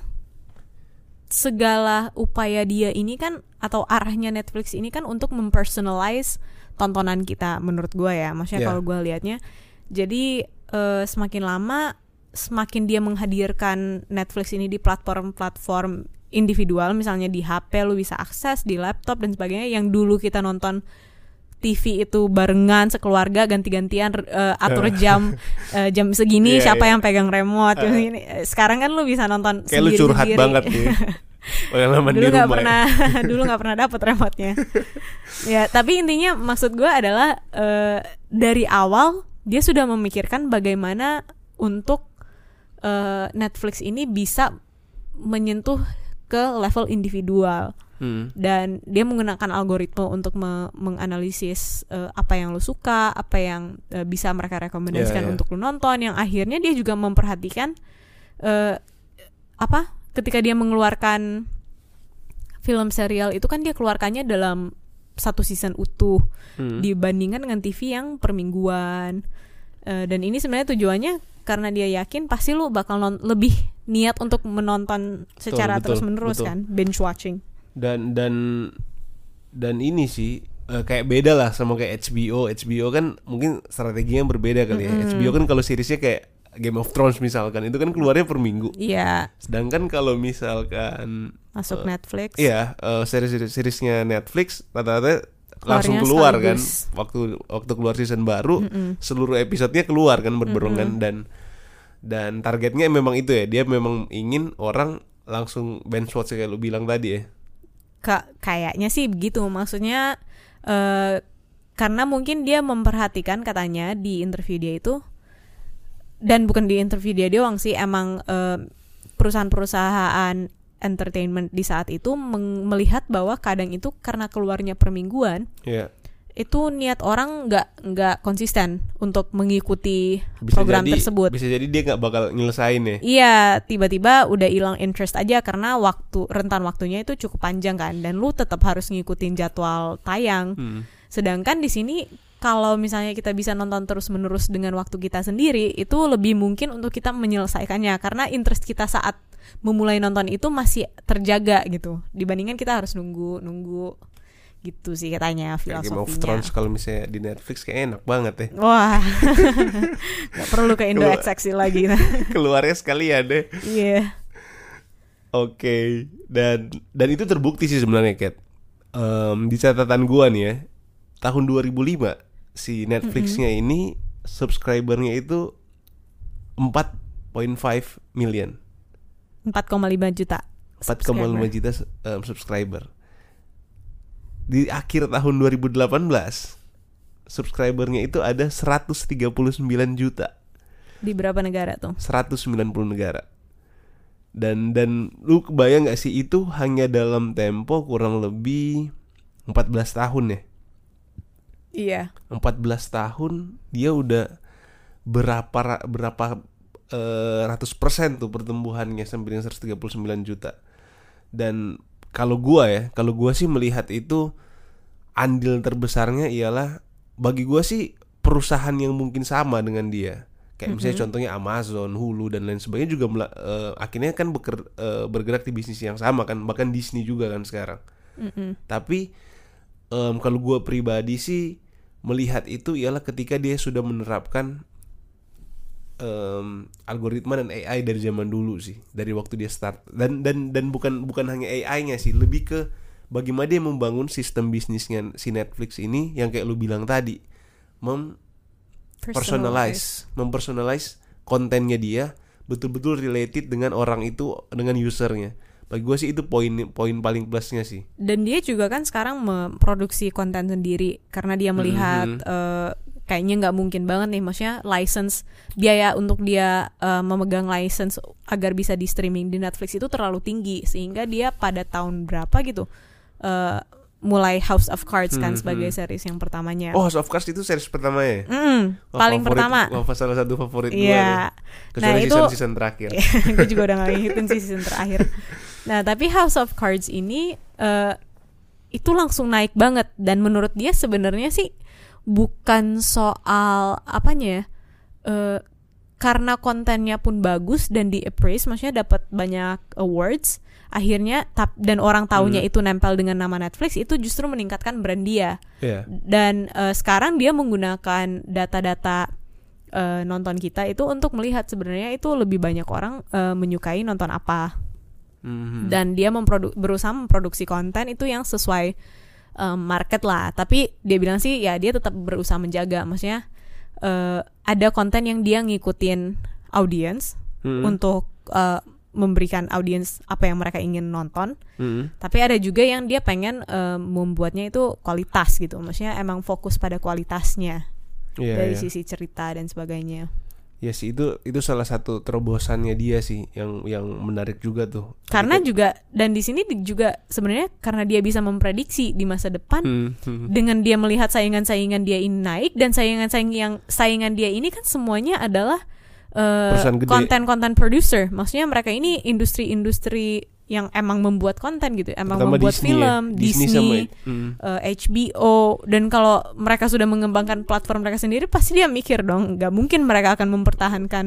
Segala upaya dia ini kan atau arahnya Netflix ini kan untuk mempersonalize tontonan kita menurut gue ya. Maksudnya Ya. kalau gue liatnya. Jadi eh, semakin lama semakin dia menghadirkan Netflix ini di platform-platform individual misalnya di HP lu bisa akses di laptop dan sebagainya yang dulu kita nonton TV itu barengan sekeluarga ganti-gantian eh, atur jam eh, jam segini Iya, siapa iya. yang pegang remote segini. Eh, sekarang kan lu bisa nonton kayak lu curhat sendiri-sendiri. banget nih pengalaman dulu nggak ya. pernah dulu nggak pernah dapet remote-nya ya tapi intinya maksud gue adalah eh, dari awal dia sudah memikirkan bagaimana untuk eh, Netflix ini bisa menyentuh ke level individual Hmm. dan dia menggunakan algoritma untuk me- menganalisis eh, apa yang lu suka, apa yang eh, bisa mereka rekomendasikan Ya, ya. untuk lu nonton. Yang akhirnya dia juga memperhatikan eh, apa ketika dia mengeluarkan film serial itu kan dia keluarkannya dalam satu season utuh Hmm. dibandingkan dengan TV yang per mingguan. Eh, dan ini sebenarnya tujuannya karena dia yakin pasti lu bakal non- lebih niat untuk menonton secara betul, terus menerus betul. kan binge watching. Dan dan dan ini sih eh, kayak beda lah sama kayak HBO HBO kan mungkin strateginya berbeda kali ya. HBO kan kalau seriesnya kayak Game of Thrones misalkan itu kan keluarnya per minggu. Iya, sedangkan kalau misalkan masuk Netflix. iya eh, series seriesnya Netflix rata-rata langsung keluar kan. sekaligus. waktu waktu keluar season baru seluruh episodenya keluar kan berbarengan dan dan targetnya memang itu ya. Dia memang ingin orang langsung binge watch kayak lu bilang tadi ya Ka- kayaknya sih begitu. Maksudnya eh karena mungkin dia memperhatikan katanya di interview dia itu dan bukan di interview dia doang sih emang eh, perusahaan-perusahaan entertainment di saat itu melihat bahwa kadang itu karena keluarnya per mingguan Iya. Itu niat orang nggak nggak konsisten untuk mengikuti Bisa program jadi, tersebut. Bisa jadi dia nggak bakal nyelesain ya. Iya, tiba-tiba udah hilang interest aja karena waktu rentan waktunya itu cukup panjang kan dan lu tetap harus ngikutin jadwal tayang. Hmm. Sedangkan di sini kalau misalnya kita bisa nonton terus-menerus dengan waktu kita sendiri, itu lebih mungkin untuk kita menyelesaikannya karena interest kita saat memulai nonton itu masih terjaga gitu. Dibandingkan kita harus nunggu nunggu gitu sih katanya Kayak Game of filosofinya. Thrones kalau misalnya di Netflix kayak enak banget ya. Wah, nggak perlu ke Indo. XX lagi. Keluarnya sekalian deh. Iya. Oke, dan dan itu terbukti sih sebenarnya Kat. Em, di catatan gua nih ya, tahun 2005 si Netflixnya ini subscribernya itu 4.5 million, 4,5 juta. 4,5 subscriber. juta em, subscriber. Di akhir tahun 2018 subscribernya itu ada 139 juta. Di berapa negara tuh? 190 negara. Dan dan lu kebayang gak sih itu hanya dalam tempo kurang lebih 14 tahun ya. Iya. 14 tahun dia udah berapa ra- berapa eh, ratus persen tuh pertumbuhannya sampai dengan 139 juta. Dan kalau gua ya, kalau gua sih melihat itu andil terbesarnya ialah bagi gua sih perusahaan yang mungkin sama dengan dia. Kayak misalnya contohnya Amazon, Hulu dan lain sebagainya juga eh, akhirnya kan beker- eh, bergerak di bisnis yang sama kan, bahkan Disney juga kan sekarang. Mm-mm. Tapi em, kalau gue pribadi sih melihat itu ialah ketika dia sudah menerapkan em, algoritma dan AI dari zaman dulu sih, dari waktu dia start. Dan dan dan bukan bukan hanya AI-nya sih, lebih ke bagaimana dia membangun sistem bisnisnya si Netflix ini yang kayak lu bilang tadi, mem personalize, mempersonalize kontennya dia betul-betul related dengan orang itu dengan usernya. Bagi gue sih itu poin poin paling plusnya sih. Dan dia juga kan sekarang memproduksi konten sendiri karena dia melihat Mhm. eh, kayaknya nggak mungkin banget nih, maksudnya license biaya untuk dia eh, memegang license agar bisa di streaming di Netflix itu terlalu tinggi sehingga dia pada tahun berapa gitu eh, mulai House of Cards kan Mhm. sebagai series yang pertamanya. Oh, House of Cards itu series pertama ya? Mm, Wah, paling favorit- pertama. Wah, salah satu favorit gue Iya. Kecuali Nah, itu- season-season terakhir gue juga udah ngikutin sih season terakhir. Nah, tapi House of Cards ini eh, itu langsung naik banget dan menurut dia sebenarnya sih bukan soal apanya ya. eh, karena kontennya pun bagus dan di appraise maksudnya dapat banyak awards akhirnya tap dan orang taunya Hmm. itu nempel dengan nama Netflix itu justru meningkatkan brand dia Iya dan eh, sekarang dia menggunakan data-data eh, nonton kita itu untuk melihat sebenarnya itu lebih banyak orang eh, menyukai nonton apa Mhm. dan dia memprodu- berusaha memproduksi konten itu yang sesuai eh, market lah tapi dia bilang sih ya dia tetap berusaha menjaga maksudnya eh, ada konten yang dia ngikutin audience Mhm. untuk eh, memberikan audiens apa yang mereka ingin nonton Mhm. tapi ada juga yang dia pengen eh, membuatnya itu kualitas gitu maksudnya emang fokus pada kualitasnya Iya, dari iya. sisi cerita dan sebagainya Ya sih itu itu salah satu terobosannya dia sih yang yang menarik juga tuh. karena juga dan di sini juga sebenarnya karena dia bisa memprediksi di masa depan Hmm, hmm. dengan dia melihat saingan-saingan dia ini naik dan saingan-saingan yang saingan dia ini kan semuanya adalah eh, Perusahaan gede. konten-konten producer maksudnya mereka ini industri-industri yang emang membuat konten gitu emang Terutama membuat Disney ya. film Disney Disney, sama hmm. eh, HBO dan kalau mereka sudah mengembangkan platform mereka sendiri pasti dia mikir dong nggak mungkin mereka akan mempertahankan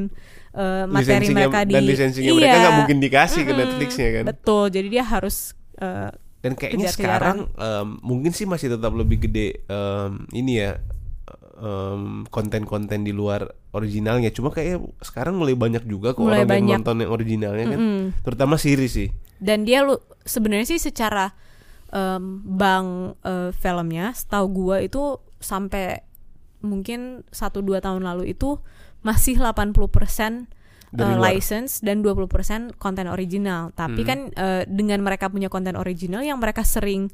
eh, materi Lisensinya- mereka di dan lisensinya mereka nggak mungkin dikasih ke Mm-mm. Netflixnya kan. betul jadi dia harus eh, Dan kayaknya sekarang em, mungkin sih masih tetap lebih gede em, ini ya em, konten-konten di luar originalnya. Cuma kayak sekarang mulai banyak juga kok Mulai orang yang banyak. nonton yang originalnya kan. mm-mm. Terutama series sih. dan dia lu sebenarnya sih secara em, bank eh, filmnya setahu gua itu sampai mungkin 1 2 tahun lalu itu masih 80% Dari eh, luar. license dan 20% konten original. Tapi Hmm. kan eh, dengan mereka punya konten original yang mereka sering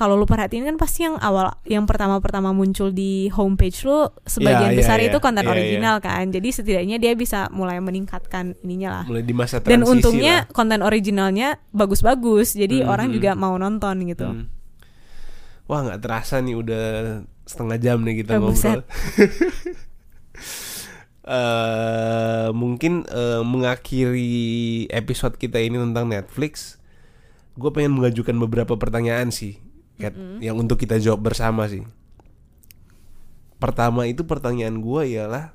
kalau lu perhatiin kan pasti yang awal yang pertama-pertama muncul di homepage lu sebagian Iya, iya, besar iya. itu konten Iya, iya. original kan. Jadi setidaknya dia bisa mulai meningkatkan ininya lah. Mulai di masa Dan untungnya lah. konten originalnya bagus-bagus, jadi Hmm, orang hmm. juga mau nonton gitu. Hmm. Wah nggak terasa nih udah setengah jam nih kita Oh, ngobrol. Eh, mungkin eh, mengakhiri episode kita ini tentang Netflix, gue pengen mengajukan beberapa pertanyaan sih, Kat, yang untuk kita jawab bersama sih. Pertama itu pertanyaan gue ialah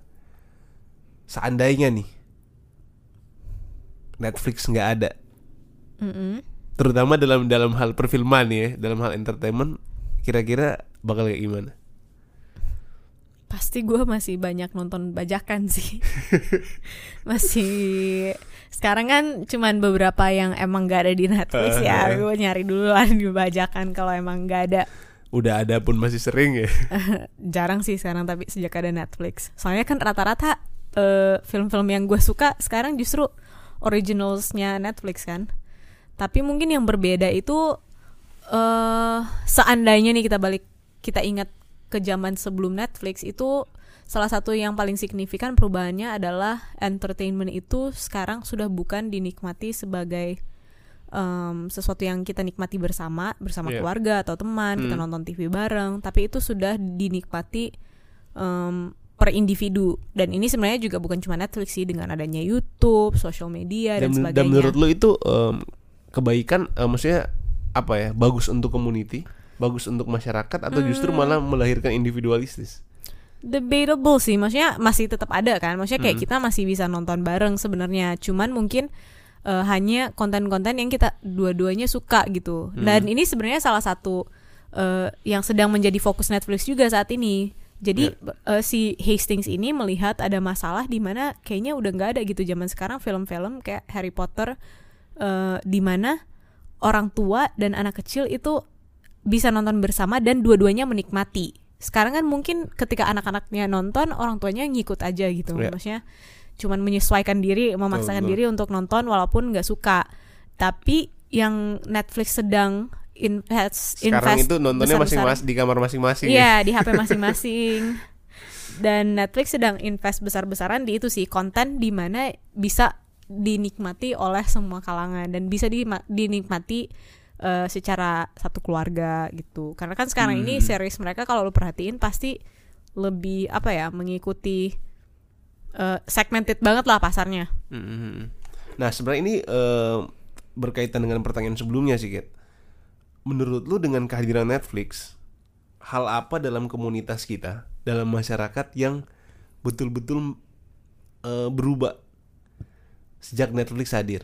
seandainya nih Netflix nggak ada, Mm-mm. terutama dalam dalam hal perfilman ya, dalam hal entertainment, kira-kira bakal kayak gimana? Pasti gue masih banyak nonton bajakan sih. masih sekarang kan cuman beberapa yang emang gak ada di Netflix ya. Gue nyari dulu lah di bajakan kalau emang gak ada. Udah ada pun masih sering ya. Jarang sih sekarang tapi sejak ada Netflix. Soalnya kan rata-rata eh, film-film yang gue suka sekarang justru originalsnya Netflix kan. Tapi mungkin yang berbeda itu eh seandainya nih kita balik kita ingat ke zaman sebelum Netflix itu salah satu yang paling signifikan perubahannya adalah entertainment itu sekarang sudah bukan dinikmati sebagai em, sesuatu yang kita nikmati bersama bersama Iya. keluarga atau teman kita Hmm. nonton TV bareng tapi itu sudah dinikmati em, per individu dan ini sebenarnya juga bukan cuma Netflix sih dengan adanya YouTube, social media dan, dan, sebagainya. dan menurut lu itu em, kebaikan eh, maksudnya apa ya bagus untuk community bagus untuk masyarakat atau justru Hmm. malah melahirkan individualistis debatable sih maksudnya masih tetap ada kan maksudnya kayak Hmm. kita masih bisa nonton bareng sebenarnya cuman mungkin eh, hanya konten-konten yang kita dua-duanya suka gitu Hmm. dan ini sebenarnya salah satu eh, yang sedang menjadi fokus Netflix juga saat ini jadi Ya. eh, si Hastings ini melihat ada masalah di mana kayaknya udah nggak ada gitu zaman sekarang film-film kayak Harry Potter eh, di mana orang tua dan anak kecil itu bisa nonton bersama dan dua-duanya menikmati. Sekarang kan mungkin ketika anak-anaknya nonton, orang tuanya ngikut aja gitu. Iya. Maksudnya cuman menyesuaikan diri, memaksakan betul. diri untuk nonton walaupun nggak suka. Tapi yang Netflix sedang invest sekarang invest itu nontonnya masing-masing di kamar masing-masing ya. Iya di HP masing-masing. Dan Netflix sedang invest besar-besaran di itu sih konten di mana bisa dinikmati oleh semua kalangan dan bisa dinikmati eh, secara satu keluarga gitu. Karena kan sekarang ini Hmm. series mereka kalau lu perhatiin pasti lebih apa ya mengikuti eh, segmented banget lah pasarnya. Mhm. Nah sebenarnya ini eh, berkaitan dengan pertanyaan sebelumnya sih Kat. Menurut lu dengan kehadiran Netflix, hal apa dalam komunitas kita, dalam masyarakat yang betul-betul eh, berubah sejak Netflix hadir,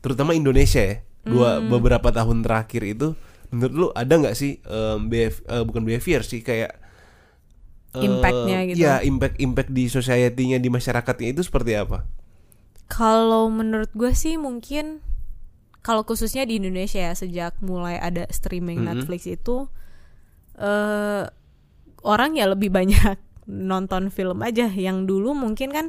terutama Indonesia ya, dua beberapa tahun terakhir itu, menurut lu ada nggak sih em, BF, eh, bukan behavior sih kayak eh, Impact-nya gitu. Ya impact impact di society-nya di masyarakatnya itu seperti apa? Kalau menurut gue sih mungkin kalau khususnya di Indonesia ya sejak mulai ada streaming Mhm. Netflix itu eh orang ya lebih banyak nonton film aja yang dulu mungkin kan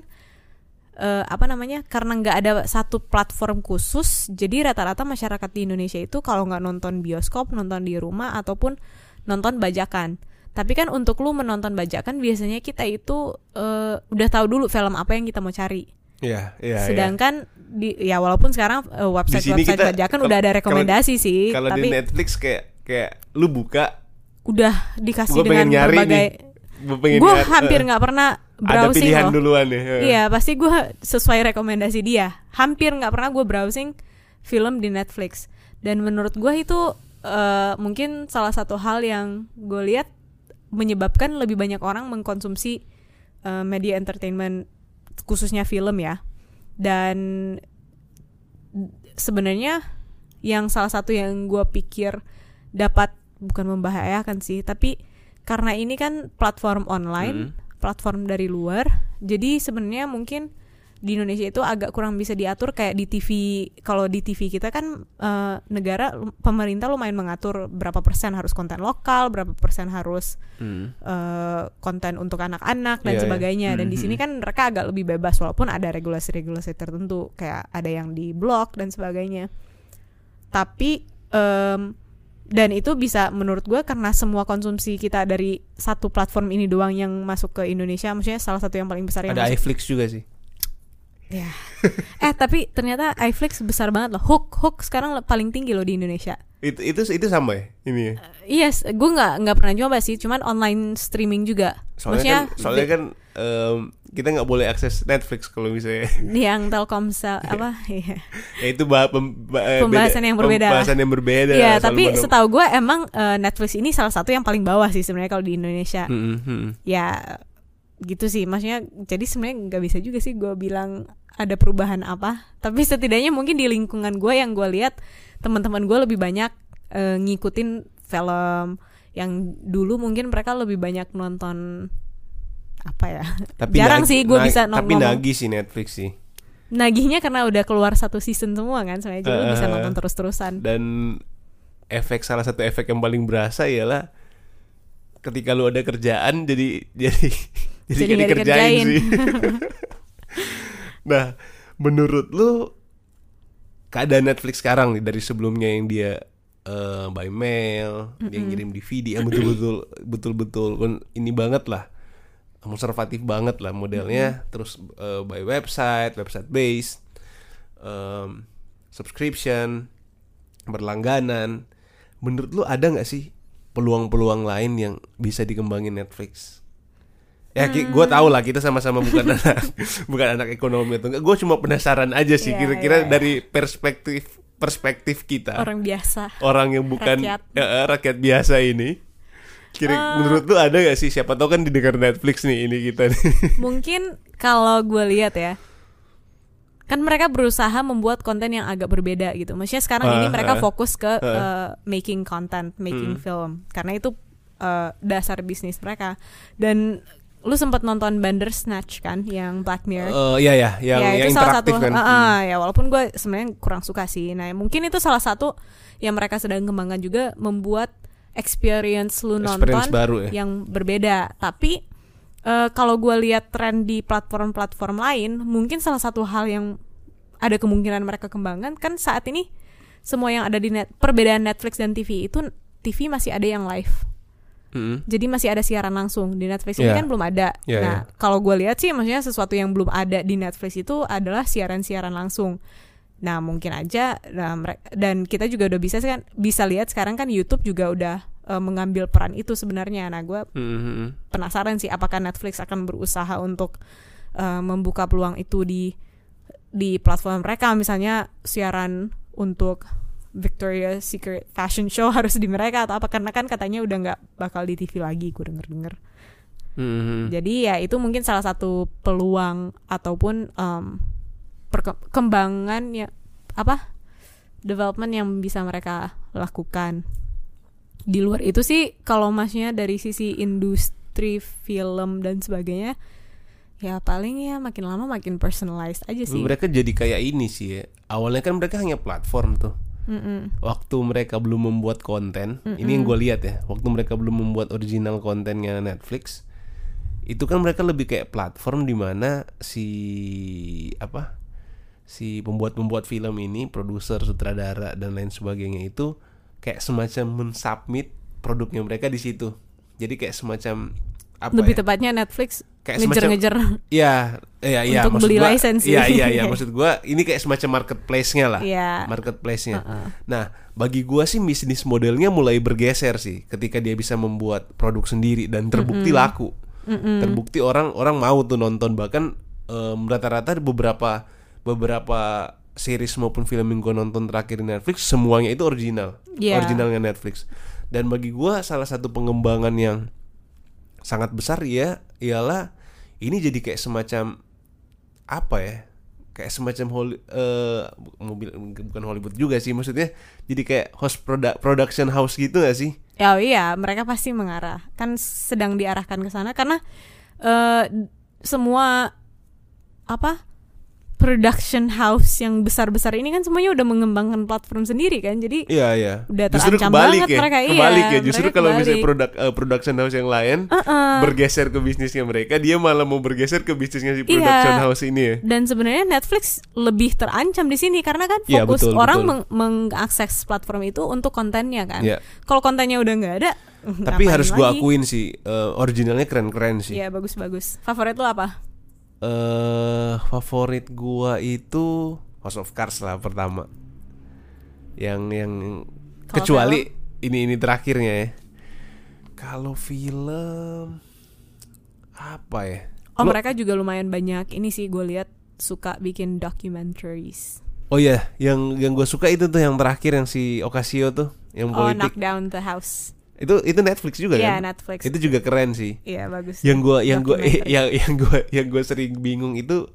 eh, apa namanya karena nggak ada satu platform khusus jadi rata-rata masyarakat di Indonesia itu kalau nggak nonton bioskop nonton di rumah ataupun nonton bajakan tapi kan untuk lu menonton bajakan biasanya kita itu eh, udah tahu dulu film apa yang kita mau cari Iya, iya. iya. Sedangkan di ya walaupun sekarang eh, Di sini website-website kita- bajakan kalau- udah ada kalau- rekomendasi sih, Kalau tapi di Netflix kayak kayak lu buka, udah dikasih dengan berbagai nih. Gue hampir nggak pernah ada browsing pilihan loh. duluan ya. Iya, pasti gue sesuai rekomendasi dia. Hampir nggak pernah gue browsing film di Netflix. Dan menurut gue itu eh, mungkin salah satu hal yang gue lihat menyebabkan lebih banyak orang mengkonsumsi eh, media entertainment khususnya film ya. Dan sebenarnya yang salah satu yang gue pikir dapat bukan membahayakan sih, tapi karena ini kan platform online, platform dari luar, jadi sebenarnya mungkin di Indonesia itu agak kurang bisa diatur kayak di TV. Kalau di TV kita kan eh, negara pemerintah lumayan mengatur berapa persen harus konten lokal, berapa persen harus Hmm. eh, konten untuk anak-anak dan Iya, iya. sebagainya. Dan di Mhm. sini kan mereka agak lebih bebas walaupun ada regulasi-regulasi tertentu kayak ada yang di blok dan sebagainya. Tapi em, dan itu bisa menurut gue karena semua konsumsi kita dari satu platform ini doang yang masuk ke Indonesia, maksudnya salah satu yang paling besar yang Ada masuk. iFlix juga sih. Ya. eh tapi ternyata iFlix besar banget loh. Hook Hook sekarang paling tinggi loh di Indonesia. Itu itu itu sama ya ini ya. Yes, gue nggak nggak pernah coba sih, cuman online streaming juga. Soalnya kan soalnya kan em, kita nggak boleh akses Netflix kalau misalnya yang Telkomsel apa? Iya. ya itu bah, pem- ba- eh, Pembahasan yang berbeda. Pembahasan yang berbeda. Iya, Selalu tapi setahu gue emang eh, Netflix ini salah satu yang paling bawah sih sebenarnya kalau di Indonesia. Mm-mm, mm-mm. Ya gitu sih, maksudnya jadi sebenarnya nggak bisa juga sih gue bilang ada perubahan apa. Tapi setidaknya mungkin di lingkungan gue yang gue lihat teman-teman gue lebih banyak eh, ngikutin film yang dulu mungkin mereka lebih banyak nonton apa ya? Tapi Jarang nagi- sih gue bisa no- Tapi nagih sih Netflix sih. Nagihnya karena udah keluar satu season semua kan, sebenarnya jadi lu bisa nonton terus-terusan. Dan efek salah satu efek yang paling berasa ialah ketika lu ada kerjaan jadi jadi jadi, Jadi nggak dikerjain dikerjain. sih. nah, menurut lu keadaan Netflix sekarang nih dari sebelumnya yang dia eh, by mail, dia ngirim DVD yang betul-betul betul-betul ini banget lah. konservatif banget lah modelnya. Terus eh, by website website based em, subscription berlangganan. Menurut lu ada nggak sih peluang-peluang lain yang bisa dikembangin Netflix ya gue tau lah kita sama-sama bukan anak bukan anak ekonomi atau enggak gue cuma penasaran aja sih Iya, kira-kira iya, iya. dari perspektif perspektif kita Orang biasa. orang yang bukan Rakyat. eh, rakyat biasa ini kira Eh. menurut lu ada gak sih siapa tahu kan didengar Netflix nih ini kita nih Mungkin kalau gue lihat ya, kan mereka berusaha membuat konten yang agak berbeda gitu. Maksudnya sekarang ini Ah, mereka ah. fokus ke Ah. uh, making content, making Hmm. film, karena itu uh, dasar bisnis mereka. Dan lu sempat nonton Bandersnatch kan, yang Black Mirror? Eh, iya ya yang ya yang itu salah satu kan. Ah, ah, ya walaupun gue sebenarnya kurang suka sih. Nah mungkin itu salah satu yang mereka sedang kembangkan juga membuat experience lu Experience nonton baru ya. yang berbeda. Tapi eh, kalau gue lihat tren di platform-platform lain mungkin salah satu hal yang ada kemungkinan mereka kembangkan kan saat ini semua yang ada di net perbedaan Netflix dan TV itu TV masih ada yang live Mm-mm. jadi masih ada siaran langsung di Netflix ini Iya. kan belum ada. Iya, nah, iya. kalau gue lihat sih, maksudnya sesuatu yang belum ada di Netflix itu adalah siaran-siaran langsung. Nah, mungkin aja, nah, dan kita juga udah bisa kan bisa lihat sekarang kan YouTube juga udah eh, mengambil peran itu sebenarnya. Nah, gue Mm-mm. penasaran sih, apakah Netflix akan berusaha untuk eh, membuka peluang itu di di platform mereka, misalnya siaran untuk Victoria's Secret fashion show harus di mereka atau apa? Karena kan katanya udah nggak bakal di TV lagi gue denger denger Mm-mm. jadi ya itu mungkin salah satu peluang ataupun em, perkembangan ya apa? Development yang bisa mereka lakukan. Di luar itu sih kalau masnya dari sisi industri film dan sebagainya ya paling ya makin lama makin personalized aja sih. Mereka jadi kayak ini sih ya. awalnya kan mereka hanya platform tuh Mm-mm. waktu mereka belum membuat konten ini yang gue lihat ya waktu mereka belum membuat original kontennya Netflix itu kan mereka lebih kayak platform di mana si apa si pembuat pembuat film ini produser sutradara dan lain sebagainya itu kayak semacam mensubmit produknya mereka di situ jadi kayak semacam apa lebih ya? tepatnya Netflix Kayak ngejar-ngejar Iya, iya, iya. Untuk maksud beli gua- lisensi. Iya, iya, iya. Maksud gua ini kayak semacam marketplace-nya lah. Iya. Marketplace-nya. Uh-uh. Nah, bagi gua sih bisnis modelnya mulai bergeser sih ketika dia bisa membuat produk sendiri dan terbukti laku. Terbukti orang orang mau tuh nonton bahkan rata-rata ada beberapa beberapa series maupun film yang gua nonton terakhir di Netflix semuanya itu original. Iya. Originalnya Netflix. Dan bagi gua salah satu pengembangan yang sangat besar ya ialah ini jadi kayak semacam apa ya kayak semacam Holly, eh, mobil bukan Hollywood juga sih maksudnya jadi kayak host produ- production house gitu gak sih Ya iya, mereka pasti mengarah. Kan sedang diarahkan ke sana karena eh semua apa production house yang besar-besar ini kan semuanya udah mengembangkan platform sendiri kan. Jadi iya iya Udah justru terancam kebalik banget ya mereka, iya. kebalik ya justru kalau misalnya kebalik. produk eh, production house yang lain Uh-uh. bergeser ke bisnisnya mereka dia malah mau bergeser ke bisnisnya si production Iya. house ini ya dan sebenarnya Netflix lebih terancam di sini karena kan Iya, fokus betul, orang betul. meng- mengakses platform itu untuk kontennya kan. Iya. Kalau kontennya udah nggak ada, tapi harus gua akuin sih eh, originalnya keren-keren sih Iya bagus-bagus. Favorit lu apa? Eh favorit gua itu House of Cards lah pertama. Yang yang Kalau Kecuali ini ini terakhirnya ya. Kalau film apa ya? Oh Lo- mereka juga lumayan banyak ini sih gue lihat suka bikin documentaries. Oh iya, yang yang gue suka itu tuh yang terakhir yang si Ocasio tuh, yang Oh politik. knock down the house. Itu itu Netflix juga Iya kan? Netflix. Itu juga keren sih. Iya bagus. Yang gua yang gua Documentary. yang yang gua yang gua sering bingung itu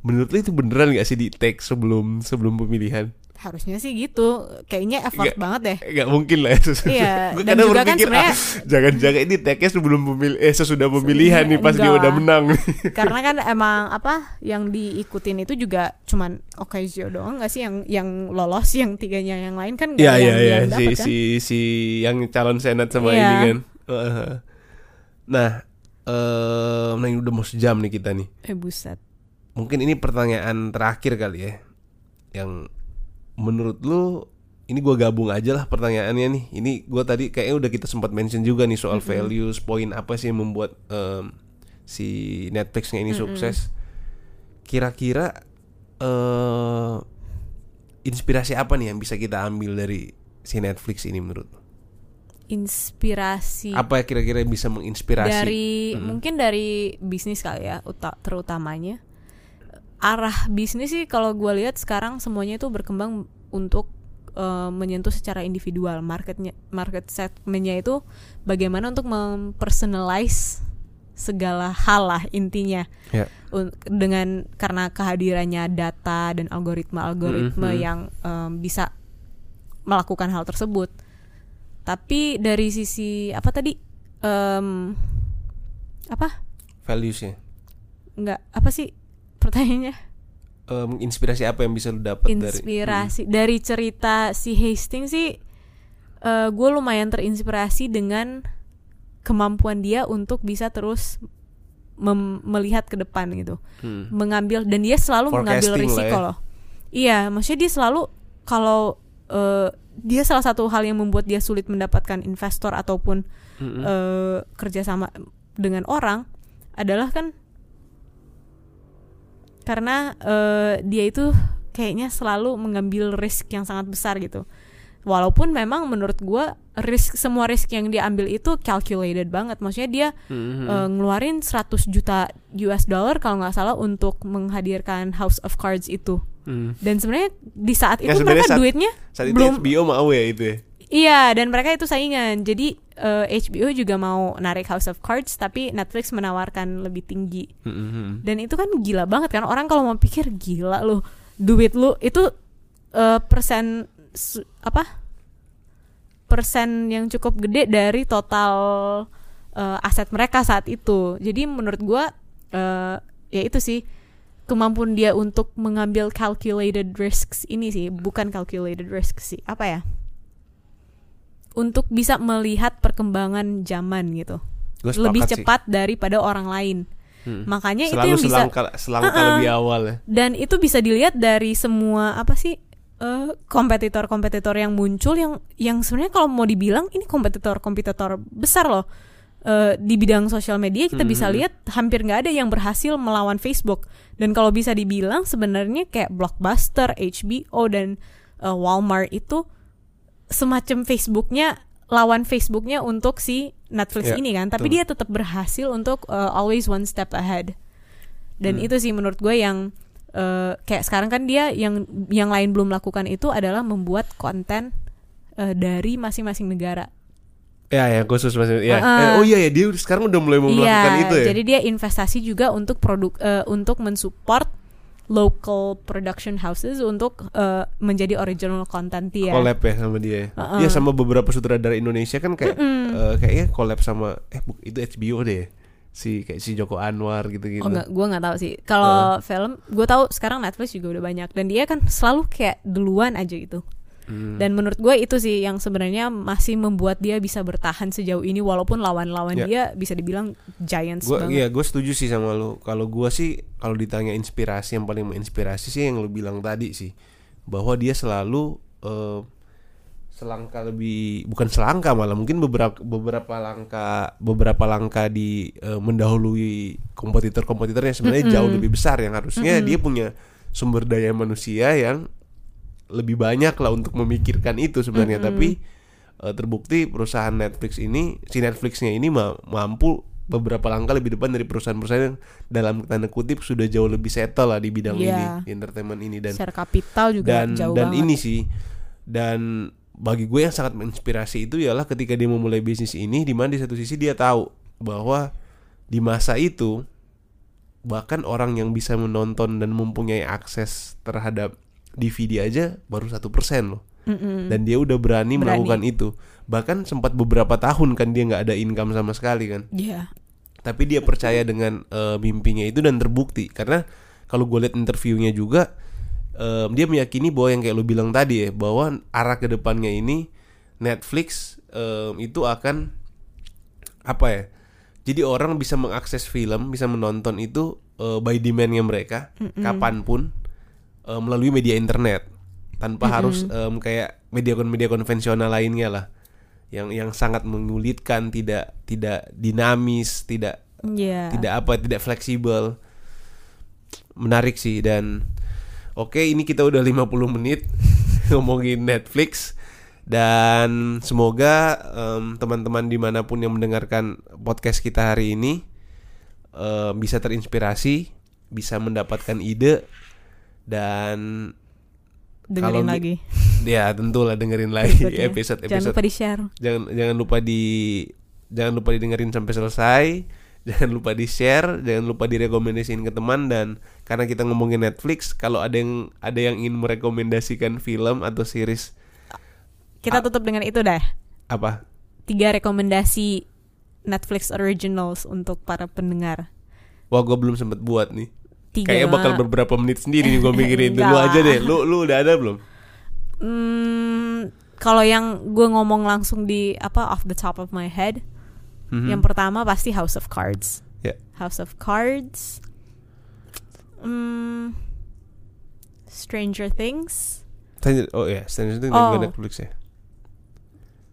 menurut lu itu beneran gak sih di take sebelum sebelum pemilihan? Harusnya sih gitu. Kayaknya effort Nggak. banget deh. Gak mungkin lah ya. Iya, dan kadang juga kan berpikir, sebenarnya- ah, jangan-jangan ini take sebelum pemil eh sesudah pemilihan nih pas dia udah menang. Karena kan emang apa yang diikutin itu juga cuman Ocasio doang gak sih yang yang lolos yang tiganya yang lain kan nggak yang, iya yang si kan? si si yang calon senat sama Iya. ini kan. Nah, eh nah ini udah mau sejam nih kita nih. Eh buset. Mungkin ini pertanyaan terakhir kali ya. Yang menurut lu ini gua gabung aja lah pertanyaannya nih. Ini gua tadi kayaknya udah kita sempat mention juga nih soal values, poin apa sih yang membuat em, si Netflixnya ini sukses. Kira-kira eh inspirasi apa nih yang bisa kita ambil dari si Netflix ini menurut? Inspirasi Apa ya kira-kira yang bisa menginspirasi? dari Mm-mm. mungkin dari bisnis kali ya uta- terutamanya arah bisnis sih kalau gue lihat sekarang semuanya itu berkembang untuk eh, menyentuh secara individual marketnya market segmennya itu bagaimana untuk mempersonalize segala hal lah intinya Ya. Un- dengan karena kehadirannya data dan algoritma-algoritma Mhm. yang em, bisa melakukan hal tersebut. Tapi dari sisi apa tadi? Em, apa? Valuesnya. Nggak apa sih pertanyaannya? Em, inspirasi apa yang bisa lu dapat dari? Inspirasi dari cerita si Hastings sih, gue lumayan terinspirasi dengan kemampuan dia untuk bisa terus mem- melihat ke depan gitu. Hmm. mengambil dan dia selalu mengambil Forecasting risiko ya. loh. Iya, maksudnya dia selalu kalau eh, dia salah satu hal yang membuat dia sulit mendapatkan investor ataupun Mm-mm. eh, kerjasama dengan orang adalah kan karena eh, dia itu kayaknya selalu mengambil risk yang sangat besar gitu. Walaupun memang menurut gua risk semua risk yang dia ambil itu calculated banget. Maksudnya dia Mhm. eh, ngeluarin 100 juta US dollar kalau nggak salah untuk menghadirkan House of Cards itu. Hmm. Dan sebenarnya di saat Ya, itu sebenarnya mereka saat- duitnya Saat itu belum HBO mau ya itu ya. Iya dan mereka itu saingan. Jadi eh, HBO juga mau narik House of Cards tapi Netflix menawarkan lebih tinggi. Mhm. Dan itu kan gila banget kan orang kalau mau pikir gila lu duit lu itu eh, persen su- apa? persen yang cukup gede dari total eh, aset mereka saat itu. Jadi menurut gua eh, ya itu sih kemampuan dia untuk mengambil calculated risks ini sih, bukan calculated risks sih. Apa ya? Untuk bisa melihat perkembangan zaman gitu. Lebih sepakat sih. cepat daripada orang lain. Hmm. Makanya itu Selalu yang bisa selangkah selangkah Uh-uh. lebih awal ya. dan itu bisa dilihat dari semua apa sih eh, kompetitor-kompetitor yang muncul yang yang sebenarnya kalau mau dibilang ini kompetitor-kompetitor besar loh Eh, di bidang sosial media kita bisa Mhm. lihat hampir nggak ada yang berhasil melawan Facebook dan kalau bisa dibilang sebenarnya kayak Blockbuster, HBO dan eh, Walmart itu semacam Facebooknya lawan Facebooknya untuk si Netflix Ya, ini kan tapi betul. dia tetap berhasil untuk eh, always one step ahead dan Hmm. itu sih menurut gue yang eh, kayak sekarang kan dia yang yang lain belum lakukan itu adalah membuat konten eh, dari masing-masing negara. Ya, yang khusus maksudnya. Ya. Eh, oh iya ya, dia sekarang udah mulai mau melakukan Iya, itu ya. jadi dia investasi juga untuk produk eh, untuk mensupport local production houses untuk eh, menjadi original content dia. collab ya sama dia. ya. Uh-uh. Iya sama beberapa sutradara Indonesia kan kayak Mm-mm. eh, kayaknya collab sama eh itu HBO deh. ya. Si kayak si Joko Anwar gitu-gitu. Oh enggak, gue nggak tahu sih. Kalau film, gue tahu sekarang Netflix juga udah banyak dan dia kan selalu kayak duluan aja gitu. Hmm. Dan menurut gue itu sih yang sebenarnya masih membuat dia bisa bertahan sejauh ini walaupun lawan-lawan Ya. dia bisa dibilang giants Gua banget. iya, gue setuju sih sama lu. Kalau gua sih kalau ditanya inspirasi yang paling menginspirasi sih yang lu bilang tadi sih. Bahwa dia selalu eh, selangkah lebih bukan selangkah malah mungkin beberapa beberapa langkah beberapa langkah di eh, mendahului kompetitor-kompetitornya sebenarnya jauh lebih besar yang harusnya dia punya sumber daya manusia yang lebih banyak lah untuk memikirkan itu sebenarnya tapi eh, terbukti perusahaan Netflix ini si Netflixnya ini ma- mampu beberapa langkah lebih depan dari perusahaan-perusahaan yang dalam tanda kutip sudah jauh lebih settle lah di bidang Iya. ini di entertainment ini dan Share kapital juga dan jauh dan banget. ini sih dan bagi gue yang sangat menginspirasi itu ialah ketika dia memulai bisnis ini di mana di satu sisi dia tahu bahwa di masa itu bahkan orang yang bisa menonton dan mempunyai akses terhadap DVD aja baru satu persen loh Mm-mm. dan dia udah berani, Berani. melakukan itu bahkan sempat beberapa tahun kan dia nggak ada income sama sekali kan Iya. tapi dia percaya dengan eh, mimpinya itu dan terbukti karena kalau gue lihat interviewnya juga em, dia meyakini bahwa yang kayak lu bilang tadi ya bahwa arah ke depannya ini Netflix em, itu akan apa ya jadi orang bisa mengakses film bisa menonton itu eh, by demandnya mereka kapan pun eh, melalui media internet tanpa harus em, kayak media-media konvensional lainnya lah. Yang yang sangat menyulitkan tidak tidak dinamis tidak Iya. tidak apa tidak fleksibel. Menarik sih dan oke ini kita udah 50 menit ngomongin Netflix dan semoga em, teman-teman di mana pun yang mendengarkan podcast kita hari ini em, bisa terinspirasi bisa mendapatkan ide dan Dengerin lagi. ya tentulah dengerin lagi Episode-nya. episode Jangan lupa di share. jangan jangan lupa di jangan lupa didengerin sampai selesai jangan lupa di share jangan lupa direkomendasiin ke teman dan karena kita ngomongin Netflix kalau ada yang ada yang ingin merekomendasikan film atau series Kita tutup dengan itu dah. apa Tiga rekomendasi Netflix originals untuk para pendengar. wah gue belum sempet buat nih Tiga. kayaknya bakal beberapa menit sendiri nih gue mikirin itu lu Enggak. aja deh lu lu udah ada belum Hmm, kalau yang gue ngomong langsung di apa off the top of my head, Mhm. yang pertama pasti House of Cards. ya House of Cards. Hmm, Stranger Things. Stranger- oh ya Stranger Things Oh. juga Netflix ya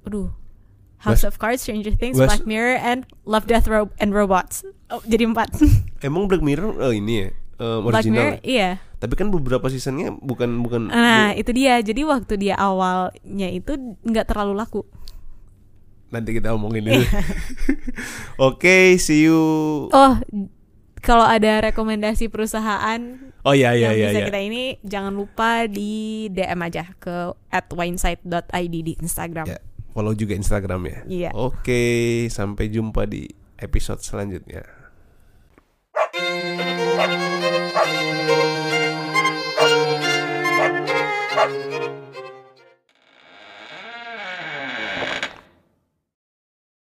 Aduh. House of Cards, Stranger Things, Bas- Black Mirror, and Love, Death, Ro- and Robots. Oh, jadi empat. emang Black Mirror oh ini ya Black original Mirror, ya? iya. tapi kan beberapa seasonnya bukan bukan Nah, bu- itu dia. Jadi waktu dia awalnya itu nggak terlalu laku. nanti kita omongin dulu oke see you Oh, kalau ada rekomendasi perusahaan Oh iya iya yang iya. bisa iya. kita ini jangan lupa di DM aja ke @winesite.id di Instagram. Ya, follow juga Instagram ya. Iya. Oke, sampai jumpa di episode selanjutnya.